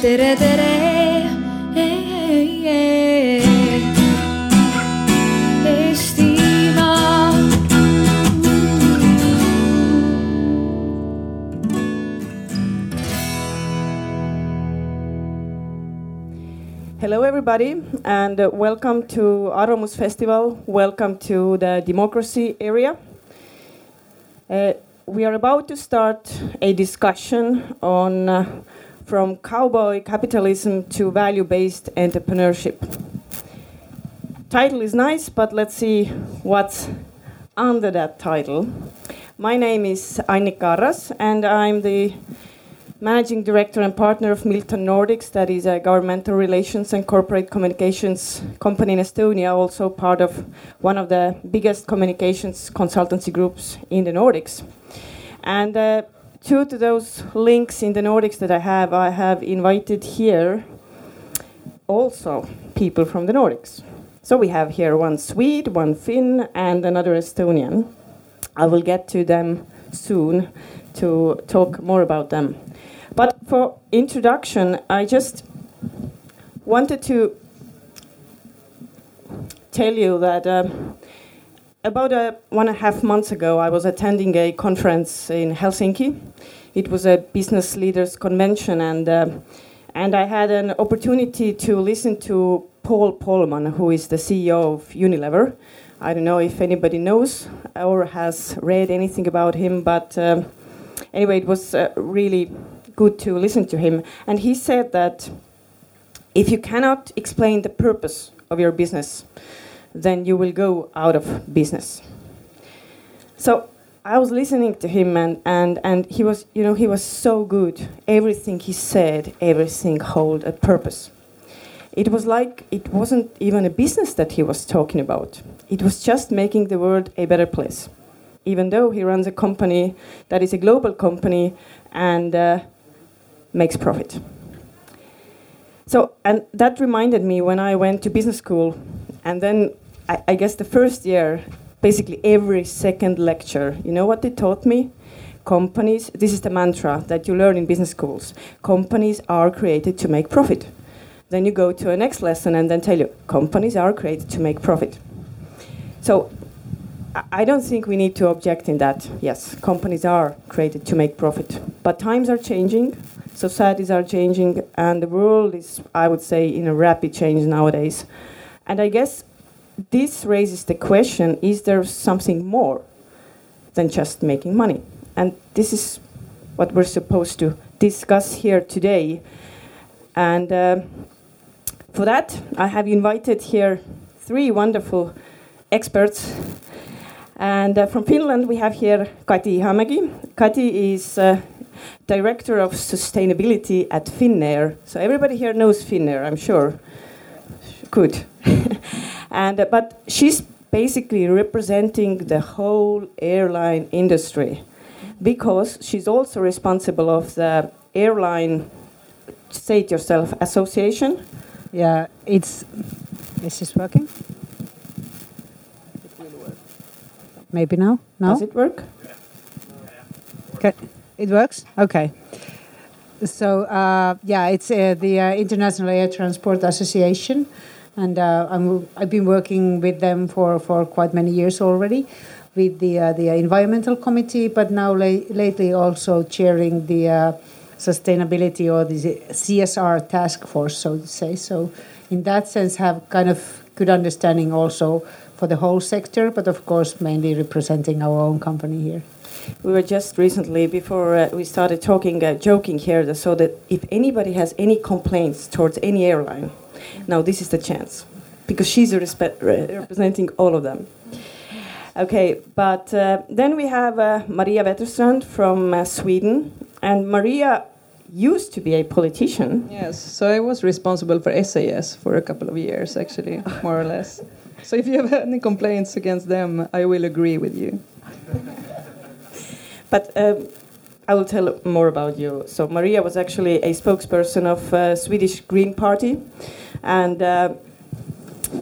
tere, tere. Hello, everybody, and uh, welcome to Arvamus Festival. Welcome to the democracy area. Uh, we are about to start a discussion on uh, from cowboy capitalism to value-based entrepreneurship. Title is nice, but let's see what's under that title. My name is Annika Arras, and I'm the managing director and partner of Miltton Nordics, that is a governmental relations and corporate communications company in Estonia, also part of one of the biggest communications consultancy groups in the Nordics. And uh, two to those links in the Nordics that I have, I have invited here also people from the Nordics. So we have here one Swede, one Finn, and another Estonian. I will get to them soon to talk more about them. But for introduction, I just wanted to tell you that um, about a one and a half months ago, I was attending a conference in Helsinki. It was a business leaders convention, and uh, and I had an opportunity to listen to Paul Polman, who is the CEO of Unilever. I don't know if anybody knows or has read anything about him, but um, anyway, it was uh, really good to listen to him. And he said that if you cannot explain the purpose of your business, then you will go out of business. So I was listening to him and, and, and he was you know he was so good. Everything he said, everything hold a purpose. It was like it wasn't even a business that he was talking about. It was just making the world a better place. Even though he runs a company that is a global company and uh, makes profit. So, and that reminded me when I went to business school, and then I, I guess the first year, basically every second lecture, you know what they taught me? Companies, this is the mantra that you learn in business schools companies are created to make profit. Then you go to a next lesson and then tell you companies are created to make profit. So I- I don't think we need to object in that. Yes, companies are created to make profit. But times are changing, societies are changing, and the world is, I would say, in a rapid change nowadays. And I guess this raises the question is there something more than just making money? And this is what we're supposed to discuss here today. And uh, for that, I have invited here three wonderful experts. And uh, from Finland, we have here Kati Ihamäki. Kati is uh, Director of Sustainability at Finnair. So everybody here knows Finnair, I'm sure. Good. and, uh, but she's basically representing the whole airline industry because she's also responsible of the airline, say it yourself, association. Yeah, it's. Is this working? Maybe now? No? Does it work? Okay. It works? Okay. So, uh, yeah, it's uh, the uh, International Air Transport Association. And uh, I'm, I've been working with them for, for quite many years already with the, uh, the environmental committee, but now la- lately also chairing the uh, sustainability or the CSR task force, so to say. So, in that sense, have kind of good understanding also for the whole sector, but of course, mainly representing our own company here. We were just recently, before uh, we started talking, uh, joking here, so that if anybody has any complaints towards any airline, now this is the chance, because she's a respe- re- representing all of them. Okay, but uh, then we have uh, Maria Wetterstrand from uh, Sweden, and Maria used to be a politician. Yes, so I was responsible for SAS for a couple of years, actually, more or less. So if you have any complaints against them, I will agree with you. But um, I will tell more about you. So Maria was actually a spokesperson of uh, Swedish Green Party, and uh,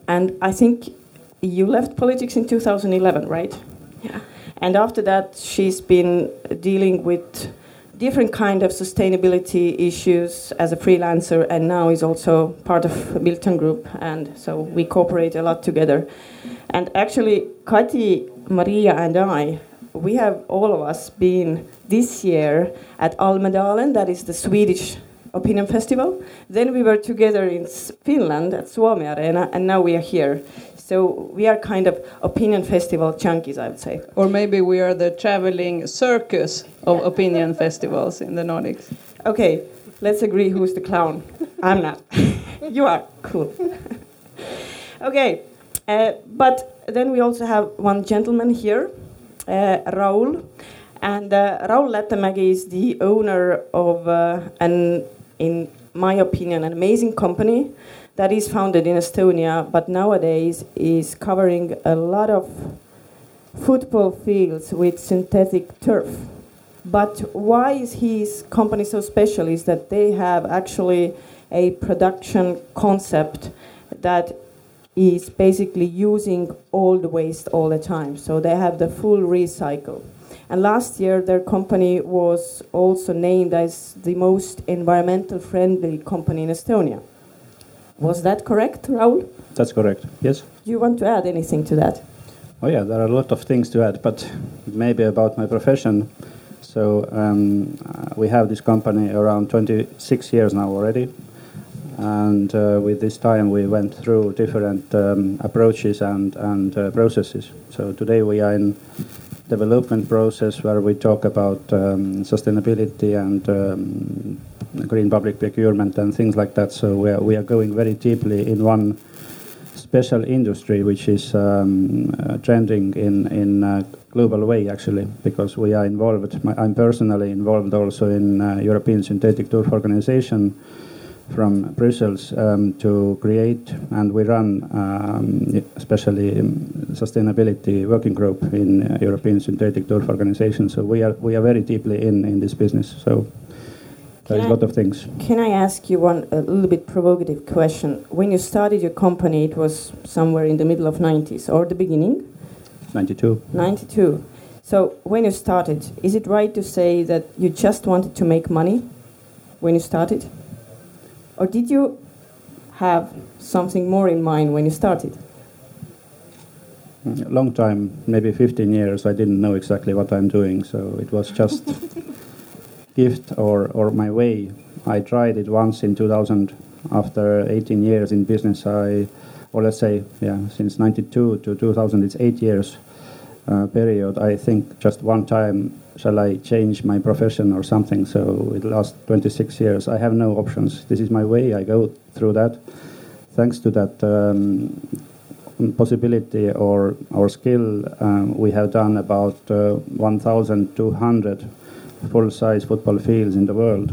and I think you left politics in 2011, right? Yeah. And after that, she's been dealing with different kind of sustainability issues as a freelancer, and now is also part of Miltton Group, and so we cooperate a lot together. And actually, Kati, Maria, and I, we have all of us been this year at Almedalen, that is the Swedish Opinion Festival. Then we were together in Finland at SuomiAreena, and now we are here. So we are kind of opinion festival junkies, I would say. Or maybe we are the traveling circus of opinion festivals in the Nordics. Okay, let's agree who's the clown. I'm not. you are cool. okay, uh, but then we also have one gentleman here, uh, Raul. And uh, Raul is the owner of uh, an, in my opinion, an amazing company that is founded in Estonia, but nowadays is covering a lot of football fields with synthetic turf. But why is his company so special is that they have actually a production concept that is basically using the waste all the time. So they have the full recycle. And last year, their company was also named as the most environmental friendly company in Estonia. Was that correct, Raul? That's correct, yes. Do you want to add anything to that? Oh, yeah, there are a lot of things to add, but maybe about my profession. So, um, we have this company around 26 years now already. And uh, with this time, we went through different um, approaches and, and uh, processes. So, today we are in development process where we talk about um, sustainability and um, green public procurement and things like that. So we are, we are going very deeply in one special industry which is um, uh, trending in in a global way actually because we are involved. I'm personally involved also in uh, European Synthetic Turf Organization from Brussels um, to create, and we run um, especially um, sustainability working group in uh, European Synthetic Turf Organization. So we are we are very deeply in in this business. So there's a lot of things. Can I ask you one a little bit provocative question? When you started your company, it was somewhere in the middle of 90s or the beginning? 92. 92. So when you started, is it right to say that you just wanted to make money when you started? Or did you have something more in mind when you started? A mm, long time, maybe 15 years, I didn't know exactly what I'm doing, so it was just gift or, or my way. I tried it once in 2000 after 18 years in business. I, or let's say, yeah, since 92 to 2000, it's eight years uh, period. I think just one time shall I change my profession or something? So it lasts 26 years. I have no options. This is my way. I go through that. Thanks to that um, possibility or our skill, um, we have done about uh, 1,200 full-size football fields in the world,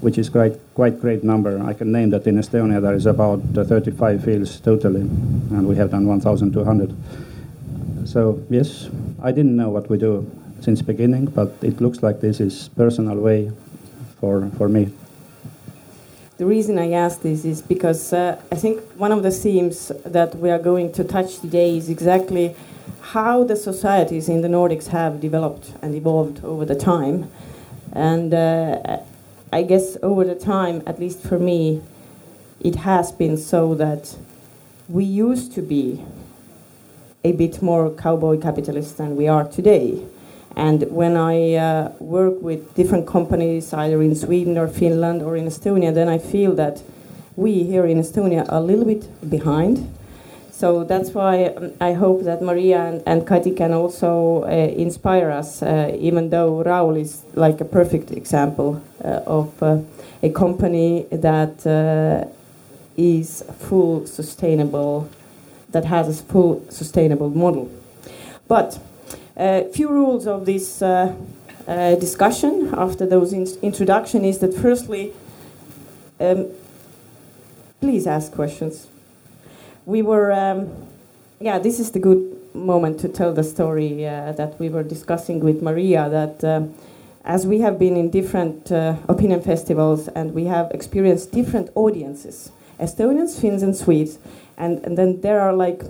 which is quite quite great number. I can name that in Estonia there is about uh, 35 fields totally, and we have done 1,200. So yes, I didn't know what we do since beginning, but it looks like this is personal way for for me. The reason I ask this is because uh, I think one of the themes that we are going to touch today is exactly how the societies in the Nordics have developed and evolved over the time. And uh, I guess over the time, at least for me, it has been so that we used to be a bit more cowboy capitalist than we are today. And when I uh, work with different companies, either in Sweden or Finland or in Estonia, then I feel that we here in Estonia are a little bit behind. So that's why um, I hope that Maria and, and Kati can also uh, inspire us, uh, even though Raul is like a perfect example uh, of uh, a company that uh, is full sustainable, that has a full sustainable model. But a few rules of this uh, uh, discussion after those in introduction is that firstly, um, please ask questions. We were, um, yeah, this is the good moment to tell the story uh, that we were discussing with Maria that uh, as we have been in different uh, opinion festivals and we have experienced different audiences, Estonians, Finns, and Swedes, and, and then there are like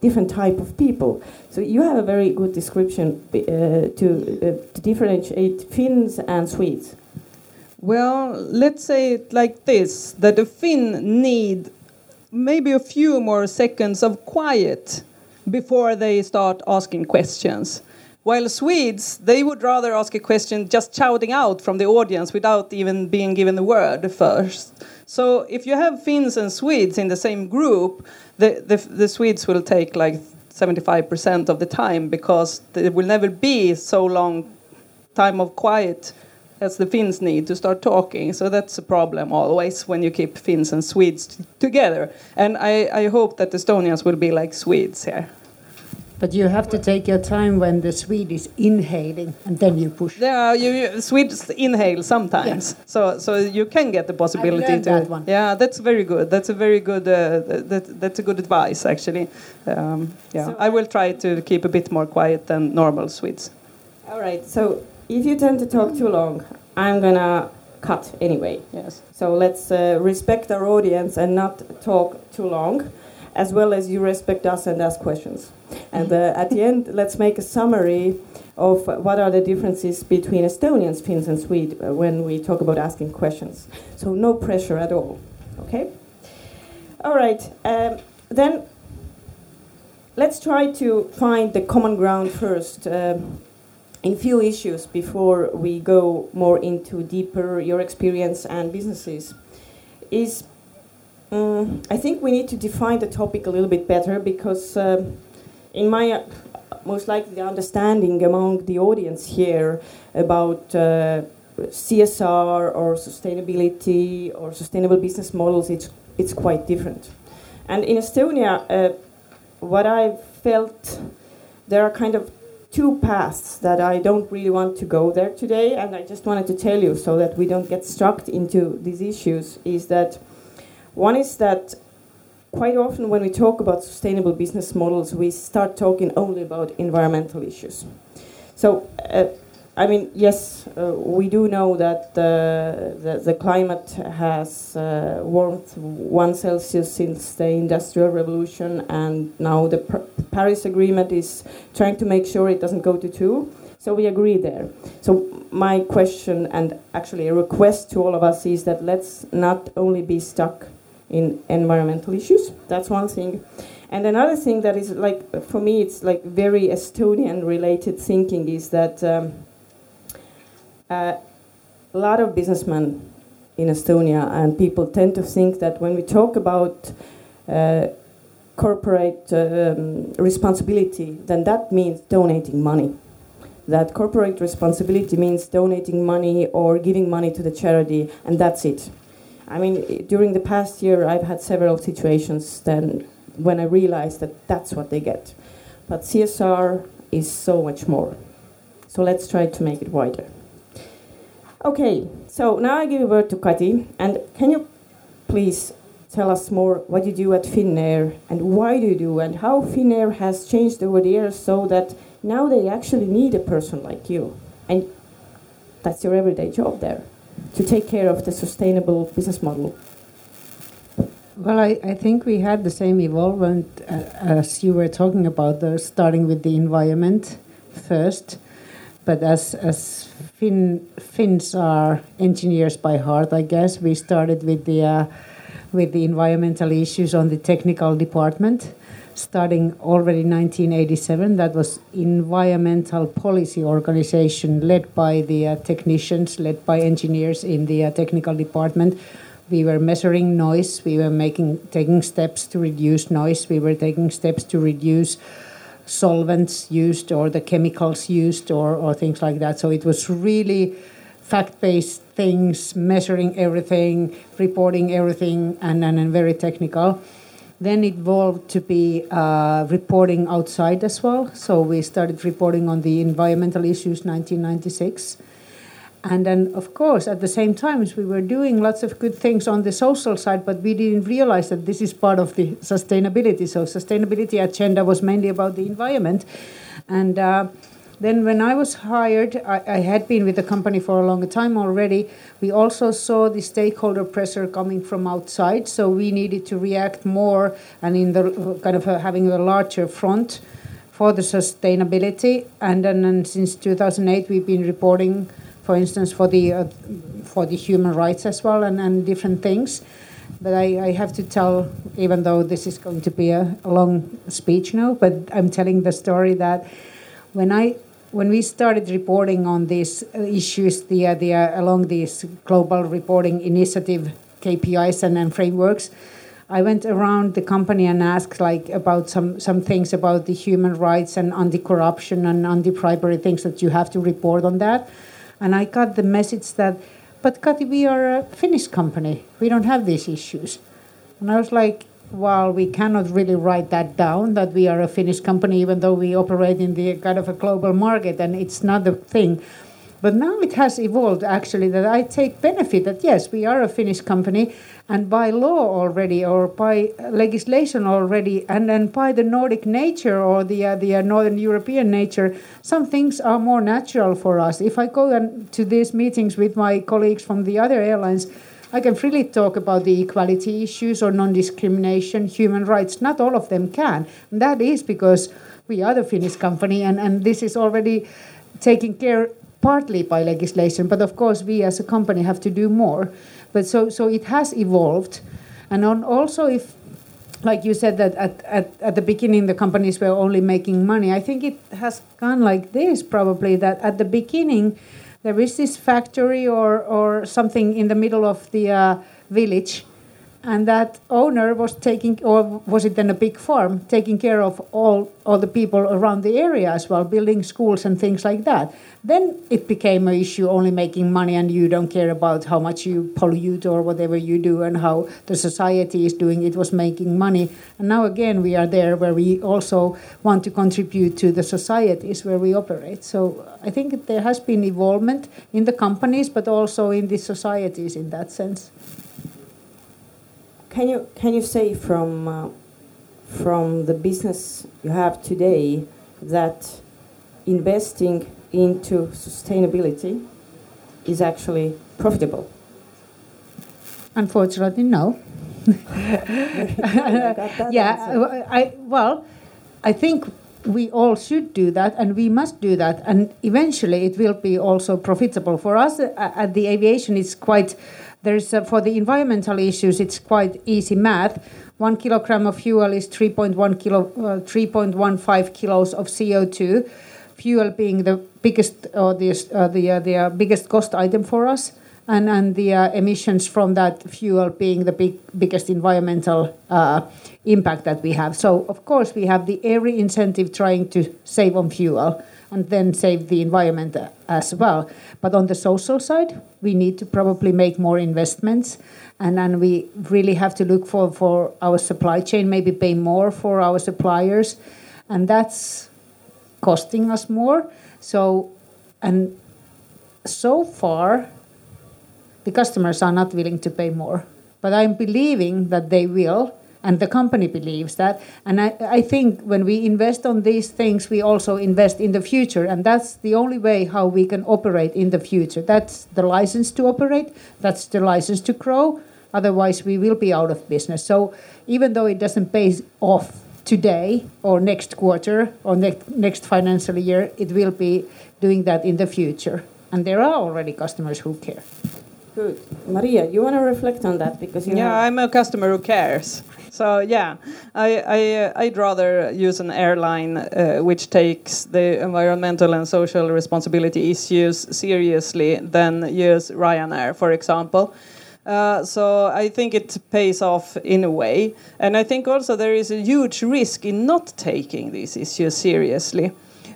different type of people. So you have a very good description uh, to, uh, to differentiate Finns and Swedes. Well, let's say it like this: that a Finn need maybe a few more seconds of quiet before they start asking questions. While Swedes, they would rather ask a question just shouting out from the audience without even being given the word first. So if you have Finns and Swedes in the same group, the, the, the Swedes will take like 75% of the time because there will never be so long time of quiet as the Finns need to start talking. So that's a problem always when you keep Finns and Swedes together. And I, I hope that Estonians will be like Swedes here. But you have to take your time when the Swede is inhaling, and then you push. Yeah, you, you Swedes inhale sometimes, so so you can get the possibility to. That one. Yeah, that's very good. That's a very good. Uh, that that's a good advice actually. Um, yeah, So- I will try to keep a bit more quiet than normal Swedes. All right, so if you tend to talk too long, I'm gonna cut anyway. Yes. So let's uh, respect our audience and not talk too long, as well as you respect us and ask questions. And uh, at the end, let's make a summary of what are the differences between Estonians, Finns, and Swedes uh, when we talk about asking questions. So no pressure at all. Okay. All right. Um, then let's try to find the common ground first. Um, in few issues before we go more into deeper your experience and businesses is um, I think we need to define the topic a little bit better because um in my uh, most likely understanding among the audience here about uh, CSR or sustainability or sustainable business models it's it's quite different and in Estonia uh, what I've felt there are kind of two paths that I don't really want to go there today, and I just wanted to tell you so that we don't get struck into these issues. Is that one is that quite often when we talk about sustainable business models, we start talking only about environmental issues. So, uh, I mean, yes, uh, we do know that the, the, the climate has uh, warmed one Celsius since the Industrial Revolution, and now the Par- Paris Agreement is trying to make sure it doesn't go to two. So we agree there. So my question and actually a request to all of us is that let's not only be stuck in environmental issues. That's one thing. And another thing that is like for me, it's like very Estonian related thinking is that um, uh, a lot of businessmen in Estonia and people tend to think that when we talk about uh, corporate um, responsibility, then that means donating money. That corporate responsibility means donating money or giving money to the charity, and that's it. I mean, during the past year, I've had several situations then when I realized that that's what they get. But CSR is so much more. So let's try to make it wider. Okay, so now I give a word to Kati, and can you please tell us more what you do at Finnair and why do you do and how Finnair has changed over the years so that now they actually need a person like you, and that's your everyday job there to take care of the sustainable business model. Well, I, I think we had the same evolvement uh, as you were talking about, the, starting with the environment first. But as, as Finn, Finns are engineers by heart, I guess, we started with the, uh, with the environmental issues on the technical department. Starting already 1987, that was environmental policy organization led by the uh, technicians, led by engineers in the uh, technical department. We were measuring noise. We were making taking steps to reduce noise. We were taking steps to reduce solvents used or the chemicals used or, or things like that. So it was really fact-based things measuring everything reporting everything and and, and very technical then it evolved to be uh, reporting outside as well. So we started reporting on the environmental issues 1996 and then, of course, at the same time, we were doing lots of good things on the social side, but we didn't realize that this is part of the sustainability. So, sustainability agenda was mainly about the environment, and uh, Then, when I was hired, I, I, had been with the company for a long time already. We also saw the stakeholder pressure coming from outside, so we needed to react more and in the kind of a, having a larger front for the sustainability. And then and since 2008, we've been reporting, for instance, for the uh, for the human rights as well and, and different things. But I, I have to tell, even though this is going to be a, a long speech now, but I'm telling the story that when I when we started reporting on these issues, the, uh, the uh, along these global reporting initiative KPIs and, and frameworks, I went around the company and asked like about some some things about the human rights and anti-corruption and anti-bribery things that you have to report on that, and I got the message that but Kati, we are a Finnish company. We don't have these issues. And I was like, well, we cannot really write that down that we are a Finnish company, even though we operate in the kind of a global market, and it's not a thing. But now it has evolved actually that I take benefit that yes, we are a Finnish company, and by law already, or by legislation already, and then by the Nordic nature or the uh, the uh, Northern European nature, some things are more natural for us. If I go to these meetings with my colleagues from the other airlines, I can freely talk about the equality issues or non-discrimination, human rights. Not all of them can. And that is because we are the Finnish company, and, and this is already taken care partly by legislation, but of course we as a company have to do more. But so so it has evolved, and on also if. Like you said that at, at, at the beginning the companies were only making money. I think it has gone like this probably that at the beginning there is this factory or, or something in the middle of the uh, village and that owner was taking or was it then a big farm taking care of all all the people around the area as well building schools and things like that. Then it became an issue only making money and you don't care about how much you pollute or whatever you do and how the society is doing. It was making money. And now again we are there where we also want to contribute to the societies where we operate. So i think there has been involvement in the companies but also in the societies in that sense can you can you say from uh, from the business you have today that investing into sustainability is actually profitable? Unfortunately, no. yeah, I well, I think we all should do that and we must do that and eventually it will be also profitable for us at the aviation it's quite there's uh, for the environmental issues, it's quite easy math. One kilogram of fuel is 3.1 kilo, uh, 3.15 kilos of CO2. Fuel being the biggest or the uh, the uh, the uh, biggest cost item for us, and and the emissions from that fuel being the big biggest environmental impact that we have. So of course we have the every incentive trying to save on fuel and then save the environment uh, as well. But on the social side, we need to probably make more investments, and then we really have to look for, for our supply chain, maybe pay more for our suppliers, and that's costing us more. So, and so far, the customers are not willing to pay more, but I'm believing that they will and the company believes that. And I, I think when we invest on these things, we also invest in the future, and that's the only way how we can operate in the future. That's the license to operate. That's the license to grow. Otherwise, we will be out of business. So even though it doesn't pay off today or next quarter or next next financial year, it will be doing that in the future. And there are already customers who care. Good. Maria, you want to reflect on that because you Yeah, I'm a customer who cares. So yeah, I, I I'd rather use an airline uh, which takes the environmental and social responsibility issues seriously than use Ryanair, for example. Uh, so I think it pays off in a way, and I think also there is a huge risk in not taking these issues seriously,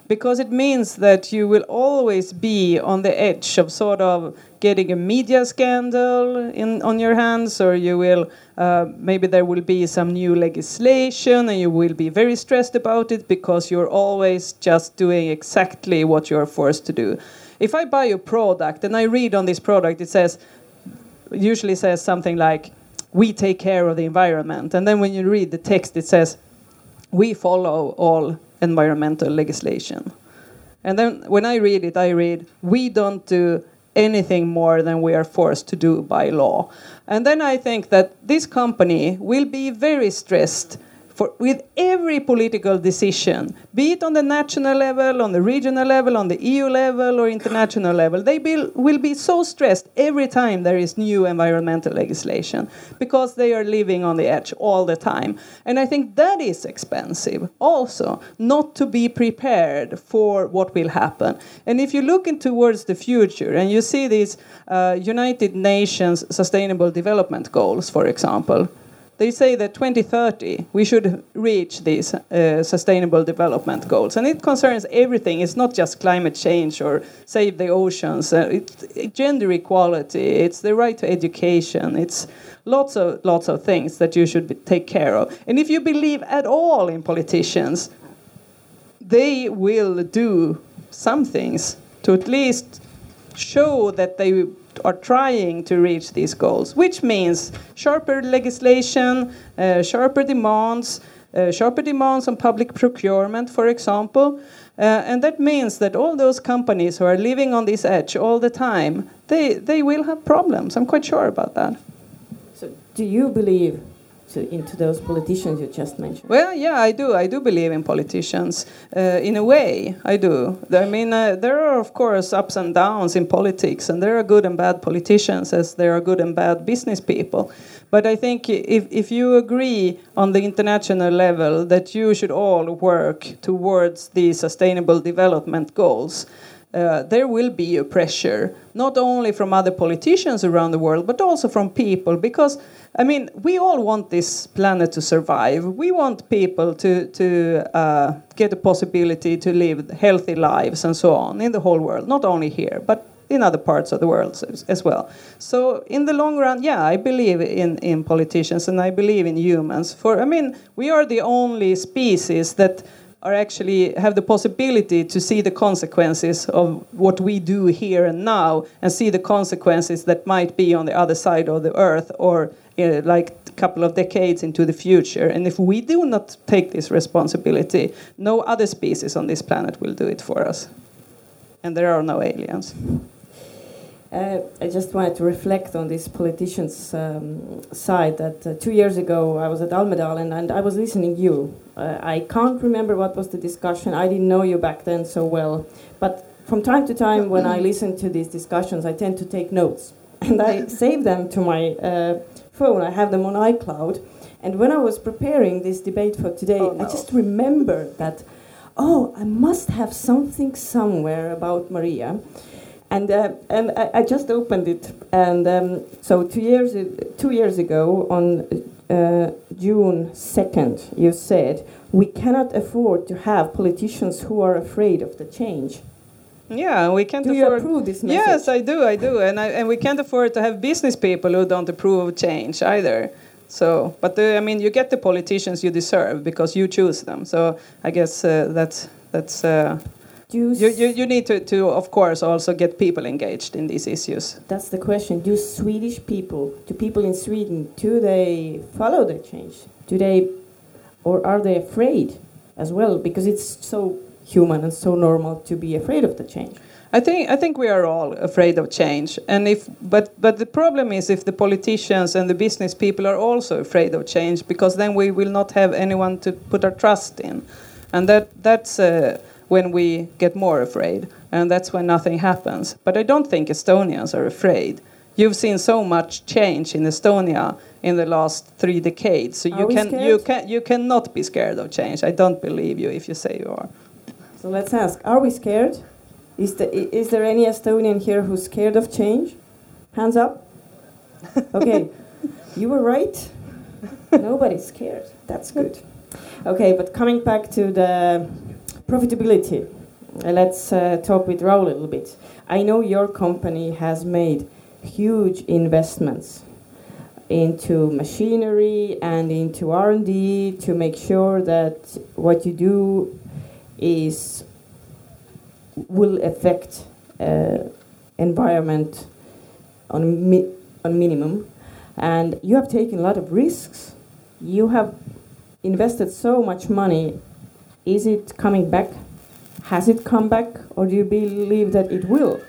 because it means that you will always be on the edge of sort of getting a media scandal in on your hands, or you will uh, maybe there will be some new legislation, and you will be very stressed about it because you're always just doing exactly what you're forced to do. If I buy a product and I read on this product, it says usually says something like we take care of the environment and then when you read the text it says we follow all environmental legislation And then when I read it, I read, we don't do anything more than we are forced to do by law. And then I think that this company will be very stressed for, with every political decision, be it on the national level, on the regional level, on the EU level, or international level, they be, will be so stressed every time there is new environmental legislation because they are living on the edge all the time. And I think that is expensive also, not to be prepared for what will happen. And if you look in towards the future and you see these uh, United Nations Sustainable Development Goals, for example, they say that 2030 we should reach these uh, sustainable development goals. And it concerns everything. It's not just climate change or save the oceans. Uh, it's gender equality it's the right to education. It's lots of lots of things that you should be, take care of. And if you believe at all in politicians they will do some things to at least show that they are trying to reach these goals, which means sharper legislation, uh, sharper demands, uh, sharper demands on public procurement, for example. Uh, and that means that all those companies who are living on this edge all the time, they, they will have problems. I'm quite sure about that. So, do you believe to, into those politicians you just mentioned? Well, yeah, I do. I do believe in politicians. Uh, in a way, I do. I mean, uh, there are, of course, ups and downs in politics, and there are good and bad politicians as there are good and bad business people. But I think if, if you agree on the international level that you should all work towards the sustainable development goals, uh, there will be a pressure, not only from other politicians around the world, but also from people, because I mean, we all want this planet to survive. We want people to, to uh, get a possibility to live healthy lives and so on in the whole world, not only here, but in other parts of the world as, as well. So, in the long run, yeah, I believe in, in politicians and I believe in humans. For I mean, we are the only species that are actually have the possibility to see the consequences of what we do here and now and see the consequences that might be on the other side of the earth or uh, like a couple of decades into the future. And if we do not take this responsibility no other species on this planet will do it for us. And there are no aliens uh, I just wanted to reflect on this politician's um, side. That uh, two years ago I was at Almedalen and I was listening to you. Uh, I can't remember what was the discussion. I didn't know you back then so well, but from time to time when I listen to these discussions, I tend to take notes and I save them to my uh, phone. I have them on iCloud. And when I was preparing this debate for today, oh, no. I just remembered that. Oh, I must have something somewhere about Maria and uh, and I, I, just opened it, and um, so two years two years ago on uh, June second, you said we cannot afford to have politicians who are afraid of the change. Yeah, we can't do afford. you approve this message? Yes, I do, I do, and I, and we can't afford to have business people who don't approve of change either. So, but the, I mean, you get the politicians you deserve because you choose them. So I guess uh, that's that's. Uh, you, you, you need to, to, of course, also get people engaged in these issues. That's the question. Do Swedish people, do people in Sweden, do they follow the change? Do they, or are they afraid as well? Because it's so human and so normal to be afraid of the change. I think I think we are all afraid of change, and if but but the problem is if the politicians and the business people are also afraid of change, because then we will not have anyone to put our trust in, and that that's. Uh, when we get more afraid, and that's when nothing happens. But I don't think Estonians are afraid. You've seen so much change in Estonia in the last three decades, so you can scared? you can you cannot be scared of change. I don't believe you if you say you are. So let's ask: Are we scared? Is, the, is there any Estonian here who's scared of change? Hands up. Okay, you were right. Nobody's scared. That's good. Okay, but coming back to the Profitability. Let's uh, talk with Raul a little bit. I know your company has made huge investments into machinery and into R&D to make sure that what you do is will affect uh, environment on mi on minimum and you have taken a lot of risks you have invested so much money is it coming back? Has it come back, or do you believe that it will?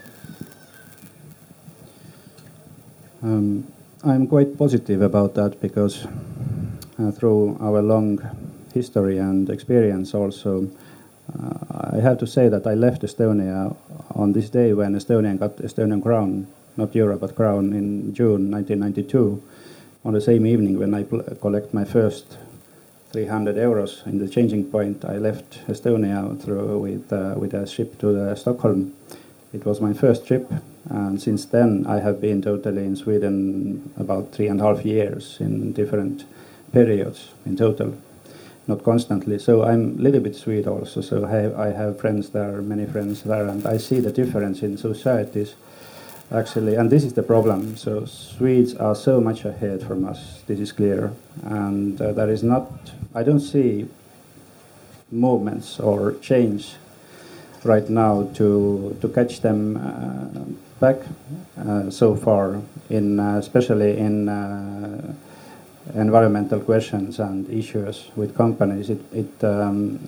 Um, I'm quite positive about that because uh, through our long history and experience also, uh, I have to say that I left Estonia on this day when Estonia got Estonian crown, not euro but crown in June 1992, on the same evening when I collect my first 300 euros in the changing point. I left Estonia through with uh, with a ship to the Stockholm. It was my first trip, and since then I have been totally in Sweden about three and a half years in different periods in total, not constantly. So I'm a little bit Swede also. So I have, I have friends there, many friends there, and I see the difference in societies actually, and this is the problem. So Swedes are so much ahead from us. This is clear, and uh, there is not. I don't see movements or change right now to to catch them uh, back uh, so far in uh, especially in uh, environmental questions and issues with companies it it um,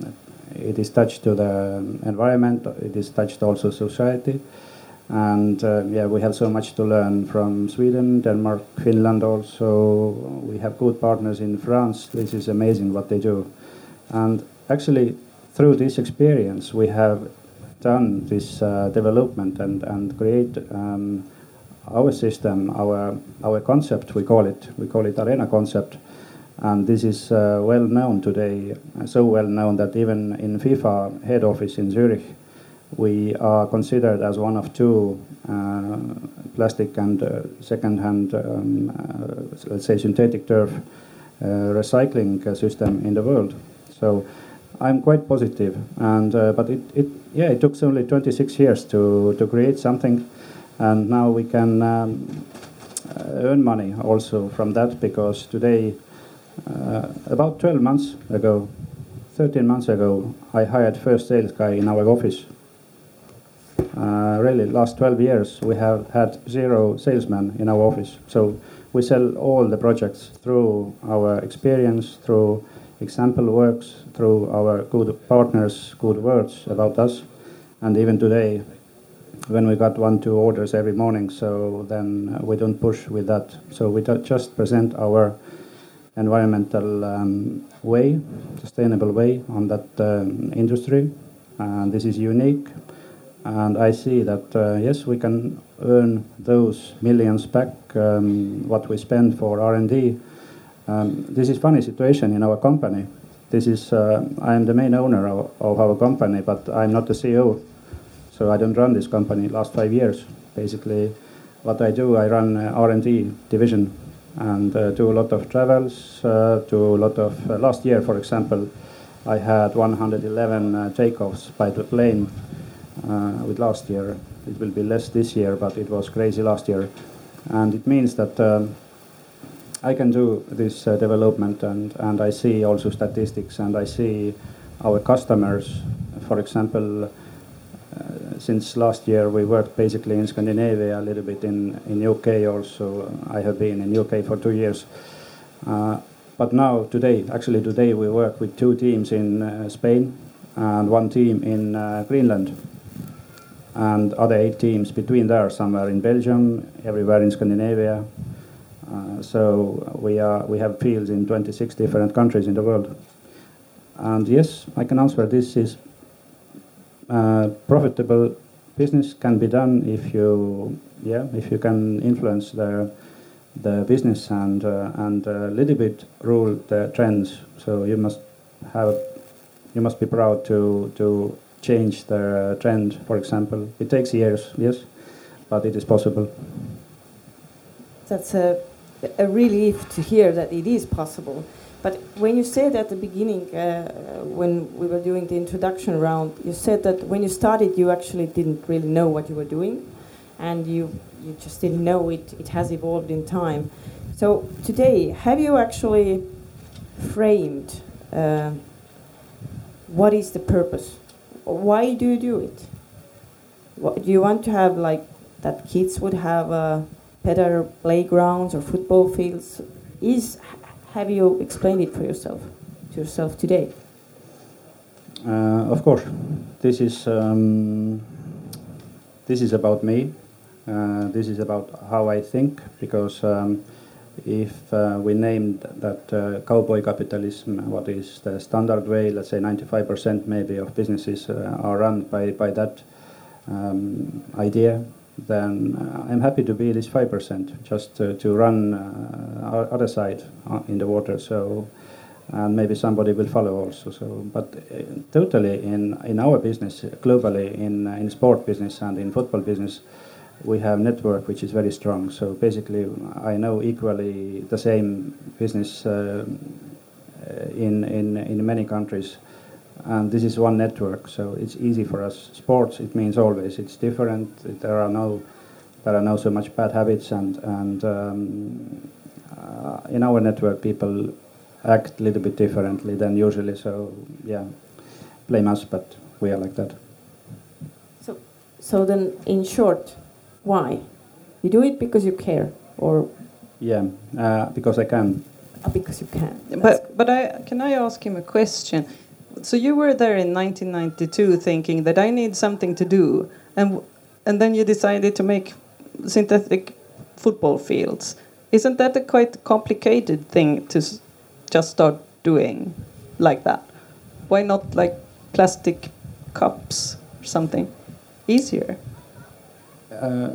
it is touched to the environment it is touched also society and uh, yeah we have so much to learn from Sweden Denmark Finland also. We have good partners in France. This is amazing what they do. And actually through this experience we have done this uh, development and, and create um, our system, our, our concept, we call it, we call it Arena concept. And this is uh, well known today, so well known that even in FIFA head office in Zurich, we are considered as one of two uh, plastic and uh, second-hand, um, uh, let's say, synthetic turf uh, recycling system in the world. So I'm quite positive, and uh, but it, it yeah it took only 26 years to to create something, and now we can um, uh, earn money also from that because today, uh, about 12 months ago, 13 months ago, I hired first sales guy in our office. Uh, really, last 12 years we have had zero salesmen in our office, so we sell all the projects through our experience through example works through our good partners, good words about us. And even today, when we got one, two orders every morning, so then we don't push with that. So we just present our environmental um, way, sustainable way on that um, industry. And this is unique. And I see that, uh, yes, we can earn those millions back, um, what we spend for R&D um, this is funny situation in our company. This is uh, I am the main owner of, of, our company, but I'm not the CEO, so I don't run this company. Last five years, basically, what I do, I run uh, R&D division and uh, do a lot of travels. Uh, do a lot of uh, last year, for example, I had 111 uh, takeoffs by the plane. With last year, it will be less this year, but it was crazy last year, and it means that. Um, I can do this uh, development and, and I see also statistics and I see our customers, for example, uh, since last year we worked basically in Scandinavia, a little bit in, in UK also. I have been in UK for two years. Uh, but now, today, actually today we work with two teams in uh, Spain and one team in uh, Greenland and other eight teams between there, somewhere in Belgium, everywhere in Scandinavia, uh, so we are we have fields in 26 different countries in the world. And yes, I can answer this is uh, profitable business can be done if you yeah if you can influence the the business and uh, and a little bit rule the trends. So you must have you must be proud to to change the trend. For example, it takes years, yes, but it is possible. That's a a relief to hear that it is possible. But when you said at the beginning, uh, when we were doing the introduction round, you said that when you started, you actually didn't really know what you were doing, and you you just didn't know it. It has evolved in time. So today, have you actually framed uh, what is the purpose? Why do you do it? What, do you want to have like that kids would have a better playgrounds or football fields is have you explained it for yourself to yourself today Uh, of course, this is um, this is about me. Uh, this is about how I think because um, if uh, we named that uh, cowboy capitalism, what is the standard way, let's say 95% maybe of businesses uh, are run by, by that um, idea, then uh, I'm happy to be this 5%, just to, to run uh, other side uh, in the water. So, and maybe somebody will follow also. So, but totally in, in our business, globally, in, in sport business and in football business, we have network which is very strong. So basically, I know equally the same business uh, in, in, in many countries. And this is one network, so it's easy for us. Sports, it means always it's different. There are no, there are no so much bad habits, and and um, uh, in our network, people act a little bit differently than usually. So yeah, blame us, but we are like that. So, so then, in short, why? You do it because you care, or? Yeah, uh, because I can. Uh, because you can. That's but but I can I ask him a question? So you were there in 1992, thinking that I need something to do, and and then you decided to make synthetic football fields. Isn't that a quite complicated thing to just start doing like that? Why not like plastic cups or something easier? Uh,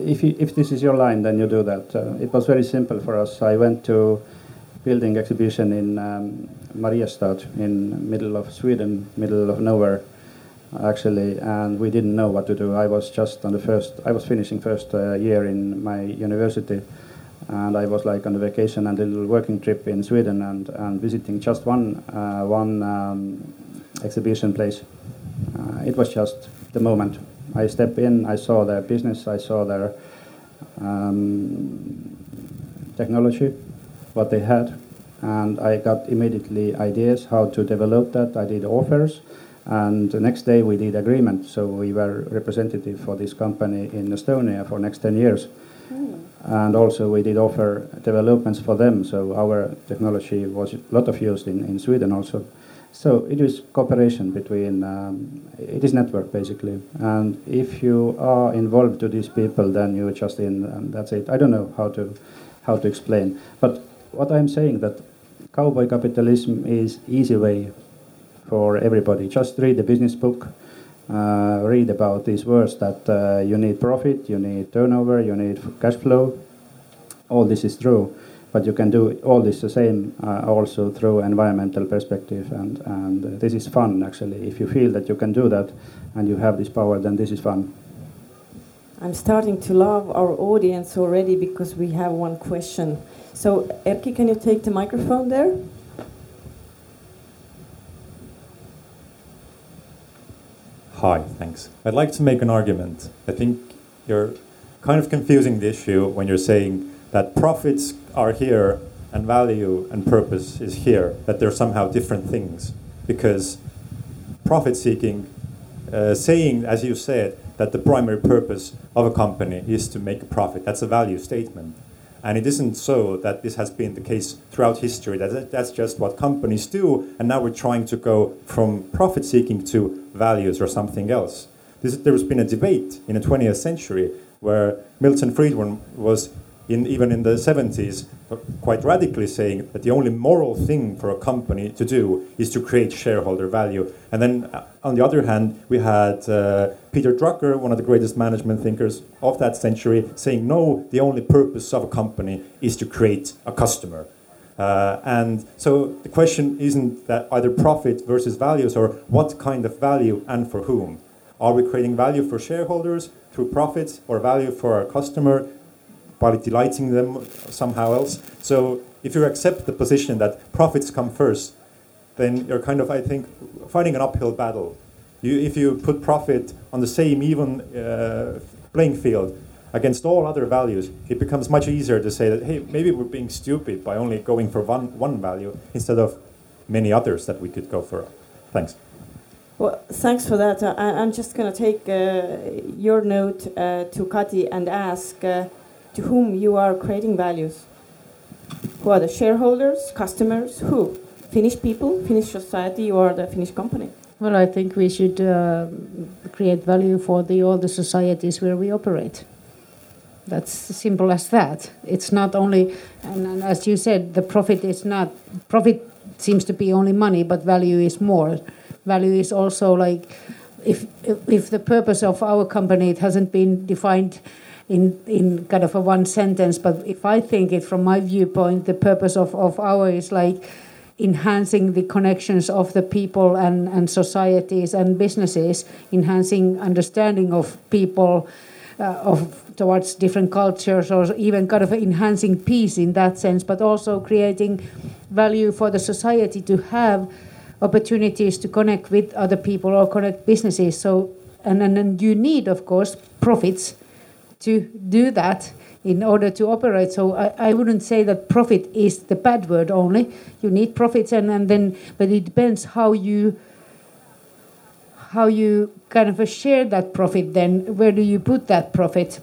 if, you, if this is your line, then you do that. Uh, it was very simple for us. I went to building exhibition in um, Mariestad in middle of Sweden, middle of nowhere, actually, and we didn't know what to do. I was just on the first, I was finishing first uh, year in my university, and I was like on a vacation and a little working trip in Sweden and, and visiting just one, uh, one um, exhibition place. Uh, it was just the moment I step in, I saw their business, I saw their um, technology, what they had, and I got immediately ideas how to develop that. I did offers, and the next day we did agreement. So we were representative for this company in Estonia for next 10 years. Mm. And also we did offer developments for them. So our technology was a lot of used in, in Sweden also. So it is cooperation between, um, it is network basically. And if you are involved to these people, then you're just in, and that's it. I don't know how to, how to explain. But what I'm saying that cowboy capitalism is easy way for everybody. Just read the business book, uh, read about these words that uh, you need profit, you need turnover, you need cash flow. All this is true but you can do all this the same uh, also through environmental perspective and, and uh, this is fun actually. If you feel that you can do that and you have this power then this is fun. I'm starting to love our audience already because we have one question. So erkki can you take the microphone there? Hi thanks. I'd like to make an argument. I think you're kind of confusing the issue when you're saying that profits are here and value and purpose is here, that they're somehow different things. Because profit seeking, uh, saying, as you said, that the primary purpose of a company is to make a profit, that's a value statement. And it isn't so that this has been the case throughout history. That, that's just what companies do. And now we're trying to go from profit seeking to values or something else. This, there's been a debate in the 20th century where Milton Friedman was in, even in the 70s, quite radically saying that the only moral thing for a company to do is to create shareholder value. And then, uh, on the other hand, we had uh, Peter Drucker, one of the greatest management thinkers of that century, saying, no, the only purpose of a company is to create a customer. Uh, and so the question isn't that either profit versus values or what kind of value and for whom. Are we creating value for shareholders through profits or value for our customer by delighting them somehow else. So if you accept the position that profits come first, then you're kind of, I think, fighting an uphill battle. You, if you put profit on the same even uh, playing field against all other values, it becomes much easier to say that, hey, maybe we're being stupid by only going for one, one value instead of many others that we could go for. Thanks. Well, thanks for that. Uh, I, am just going to take uh, your note uh, to Kati and ask uh, to whom you are creating values. Who are the shareholders, customers, who? Finnish people, Finnish society, or the Finnish company? Well, I think we should uh, create value for the all the societies where we operate. That's simple as that. It's not only, and, and as you said, the profit is not profit seems to be only money, but value is more. Value is also like if if the purpose of our company it hasn't been defined in in kind of a one sentence, but if I think it from my viewpoint, the purpose of of our is like enhancing the connections of the people and, and societies and businesses, enhancing understanding of people uh, of towards different cultures, or even kind of enhancing peace in that sense, but also creating value for the society to have opportunities to connect with other people or connect businesses. So, and and, and you need, of course, profits to do that in order to operate. So I, I wouldn't say that profit is the bad word only. You need profits and, and then but it depends how you how you kind of share that profit then where do you put that profit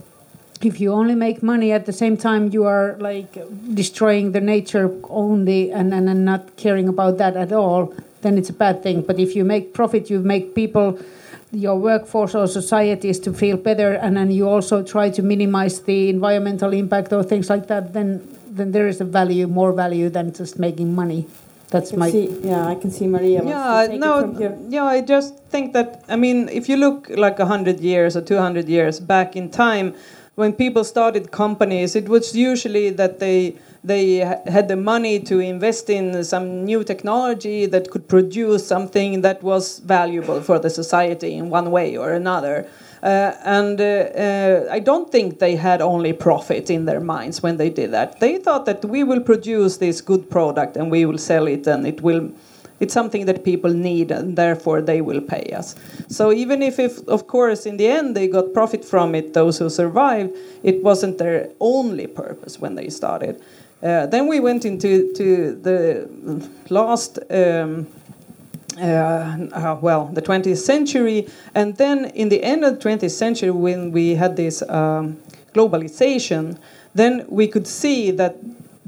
if you only make money at the same time you are like destroying the nature only and, and, and not caring about that at all then it's a bad thing but if you make profit you make people your workforce or societies to feel better and then you also try to minimize the environmental impact or things like that then then there is a value more value than just making money. That's my see, yeah i can see maria yeah no yeah i just think that i mean if you look like 100 years or 200 years back in time when people started companies it was usually that they they had the money to invest in some new technology that could produce something that was valuable for the society in one way or another. Uh, and uh, uh, I don't think they had only profit in their minds when they did that. They thought that we will produce this good product and we will sell it and it will it's something that people need and therefore they will pay us. So even if, if of course in the end they got profit from it those who survived it wasn't their only purpose when they started. Uh, then we went into to the last, um, uh, uh, well, the 20th century, and then in the end of the 20th century, when we had this um, globalization, then we could see that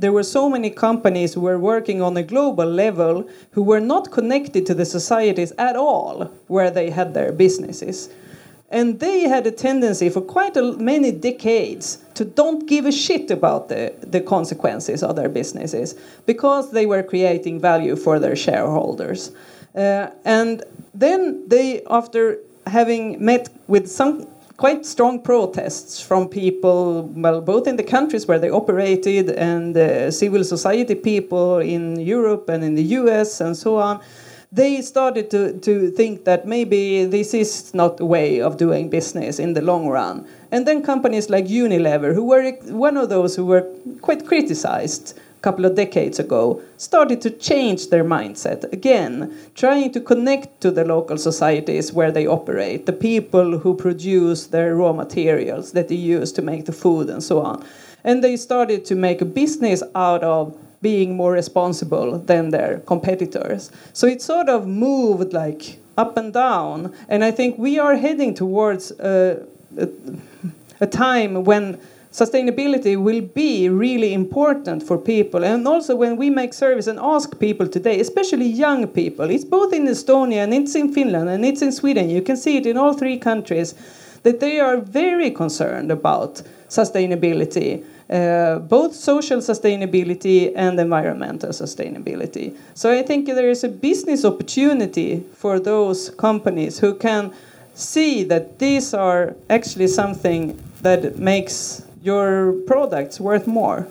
there were so many companies who were working on a global level who were not connected to the societies at all where they had their businesses. And they had a tendency for quite a, many decades to don't give a shit about the, the consequences of their businesses because they were creating value for their shareholders. Uh, and then they, after having met with some quite strong protests from people, well, both in the countries where they operated and uh, civil society people in Europe and in the US and so on, they started to, to think that maybe this is not a way of doing business in the long run. And then companies like Unilever, who were one of those who were quite criticized couple of decades ago, started to change their mindset again, trying to connect to the local societies where they operate, the people who produce their raw materials that they use to make the food and so on. And they started to make a business out of being more responsible than their competitors. So it sort of moved like up and down. And I think we are heading towards a, a, a time when sustainability will be really important for people. And also when we make surveys and ask people today, especially young people, it's both in Estonia and it's in Finland and it's in Sweden, you can see it in all three countries, that they are very concerned about sustainability uh, both social sustainability and environmental sustainability. So I think there is a business opportunity for those companies who can see that these are actually something that makes your products worth more.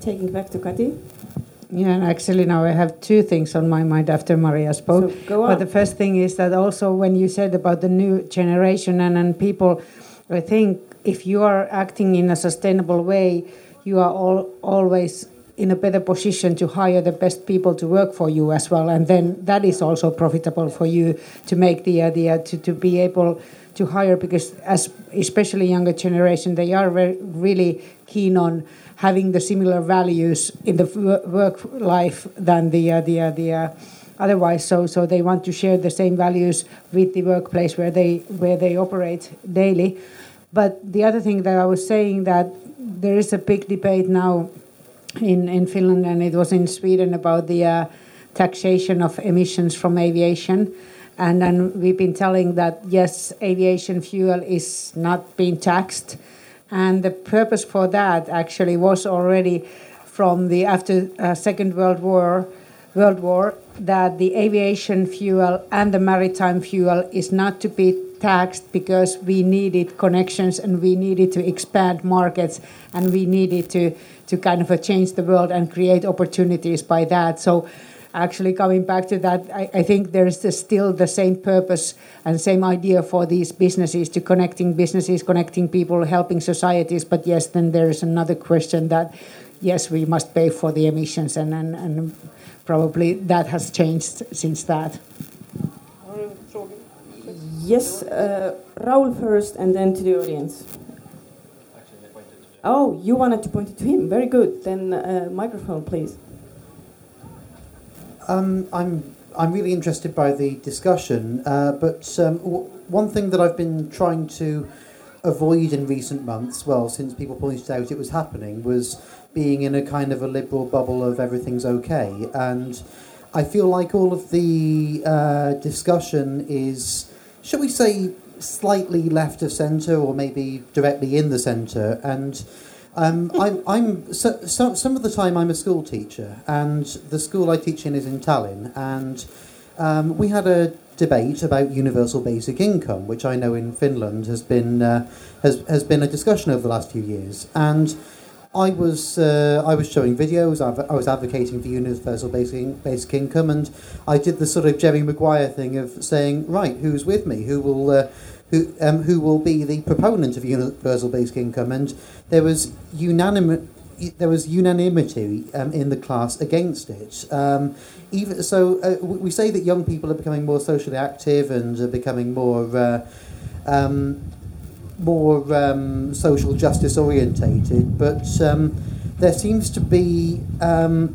Taking back to Kati. Yeah, and actually now I have two things on my mind after Maria spoke. So but the first thing is that also when you said about the new generation and, and people, I think if you are acting in a sustainable way, you are all, always in a better position to hire the best people to work for you as well, and then that is also profitable for you to make the idea to, to be able to hire because as especially younger generation they are very, really keen on having the similar values in the work life than the uh, the uh, the uh, otherwise so so they want to share the same values with the workplace where they where they operate daily but the other thing that I was saying that there is a big debate now in, in Finland and it was in Sweden about the uh, taxation of emissions from aviation. And then we've been telling that yes, aviation fuel is not being taxed, and the purpose for that actually was already from the after uh, Second World War, World War, that the aviation fuel and the maritime fuel is not to be taxed because we needed connections and we needed to expand markets and we needed to to kind of change the world and create opportunities by that. So actually coming back to that, I, I think there's still the same purpose and same idea for these businesses to connecting businesses, connecting people, helping societies. But yes, then there is another question that yes, we must pay for the emissions, and and, and probably that has changed since that. Yes, uh, Raul first, and then to the audience. Oh, you wanted to point it to him. Very good. Then uh, microphone, please. Um, I'm I'm really interested by the discussion, uh, but um, w- one thing that I've been trying to avoid in recent months, well, since people pointed out it was happening, was being in a kind of a liberal bubble of everything's okay, and I feel like all of the uh, discussion is, shall we say, slightly left of centre or maybe directly in the centre, and um, I'm, I'm so, so, some of the time I'm a school teacher, and the school I teach in is in Tallinn, and um, we had a debate about universal basic income, which I know in Finland has been uh, has has been a discussion over the last few years, and. I was uh, I was showing videos. I was advocating for universal basic basic income, and I did the sort of Jerry Maguire thing of saying, right, who's with me? Who will uh, who um, who will be the proponent of universal basic income, and there was unanimous there was unanimity um, in the class against it. Um, even so, uh, we say that young people are becoming more socially active and are becoming more uh, um, more um, social justice orientated, but um, there seems to be um,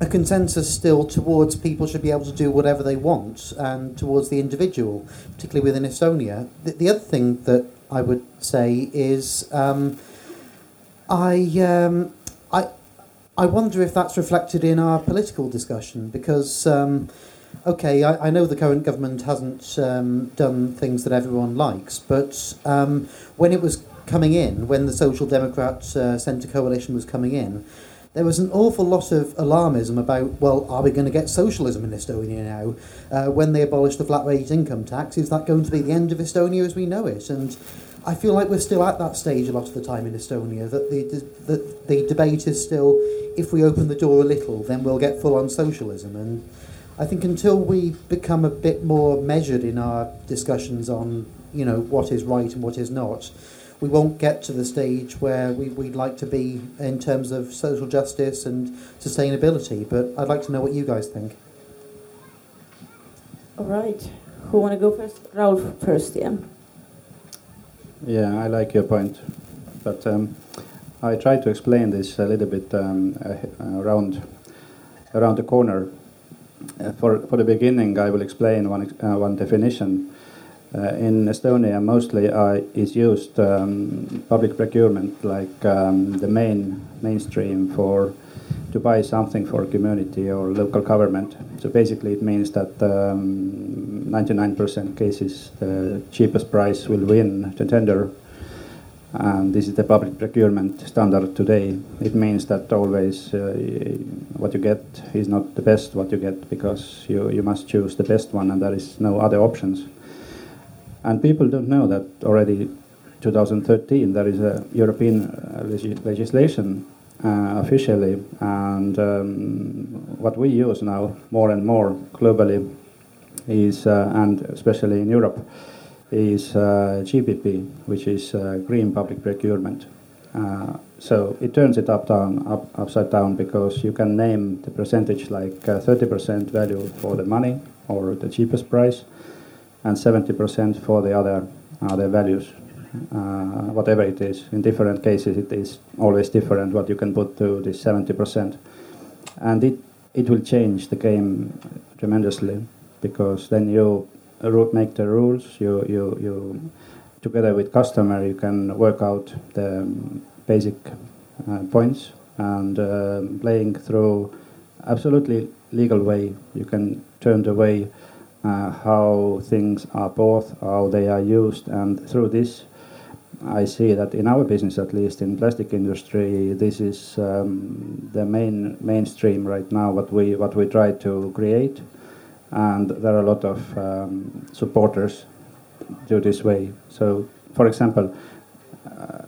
a consensus still towards people should be able to do whatever they want and towards the individual, particularly within Estonia. The, the other thing that I would say is um, I, um, I, I wonder if that's reflected in our political discussion because, um, okay, I, I know the current government hasn't um, done things that everyone likes, but um, when it was coming in, when the Social Democrat uh, Centre coalition was coming in, there was an awful lot of alarmism about, well, are we going to get socialism in Estonia now? Uh, when they abolish the flat rate income tax, is that going to be the end of Estonia as we know it? And I feel like we're still at that stage a lot of the time in Estonia, that the, the, the debate is still, if we open the door a little, then we'll get full on socialism. And I think until we become a bit more measured in our discussions on, you know, what is right and what is not, we won't get to the stage where we, we'd like to be in terms of social justice and sustainability. But I'd like to know what you guys think. All right. Who want to go first? Raul first, yeah. Yeah, I like your point. But um, I try to explain this a little bit um, uh, around, around the corner. Uh, for, for the beginning, I will explain one, uh, one definition uh, in Estonia, mostly is used um, public procurement like um, the main mainstream for to buy something for community or local government. So basically, it means that 99% um, cases the cheapest price will win the tender. And this is the public procurement standard today. It means that always uh, what you get is not the best what you get because you, you must choose the best one and there is no other options. And people don't know that already 2013 there is a European uh, legislation uh, officially, and um, what we use now more and more globally is, uh, and especially in Europe, is uh, GPP, which is uh, green public procurement. Uh, so it turns it up down, up, upside down because you can name the percentage like 30% value for the money or the cheapest price, and 70% for the other other values, whatever it is. In different cases, it is always different what you can put to this 70%, and it it will change the game tremendously because then you make the rules. You you you together with customer you can work out the basic uh, points and uh, playing through absolutely legal way you can turn the way uh, how things are bought, how they are used, and through this, I see that in our business, at least in plastic industry, this is um, the main mainstream right now. What we what we try to create, and there are a lot of um, supporters do this way. So, for example. Uh,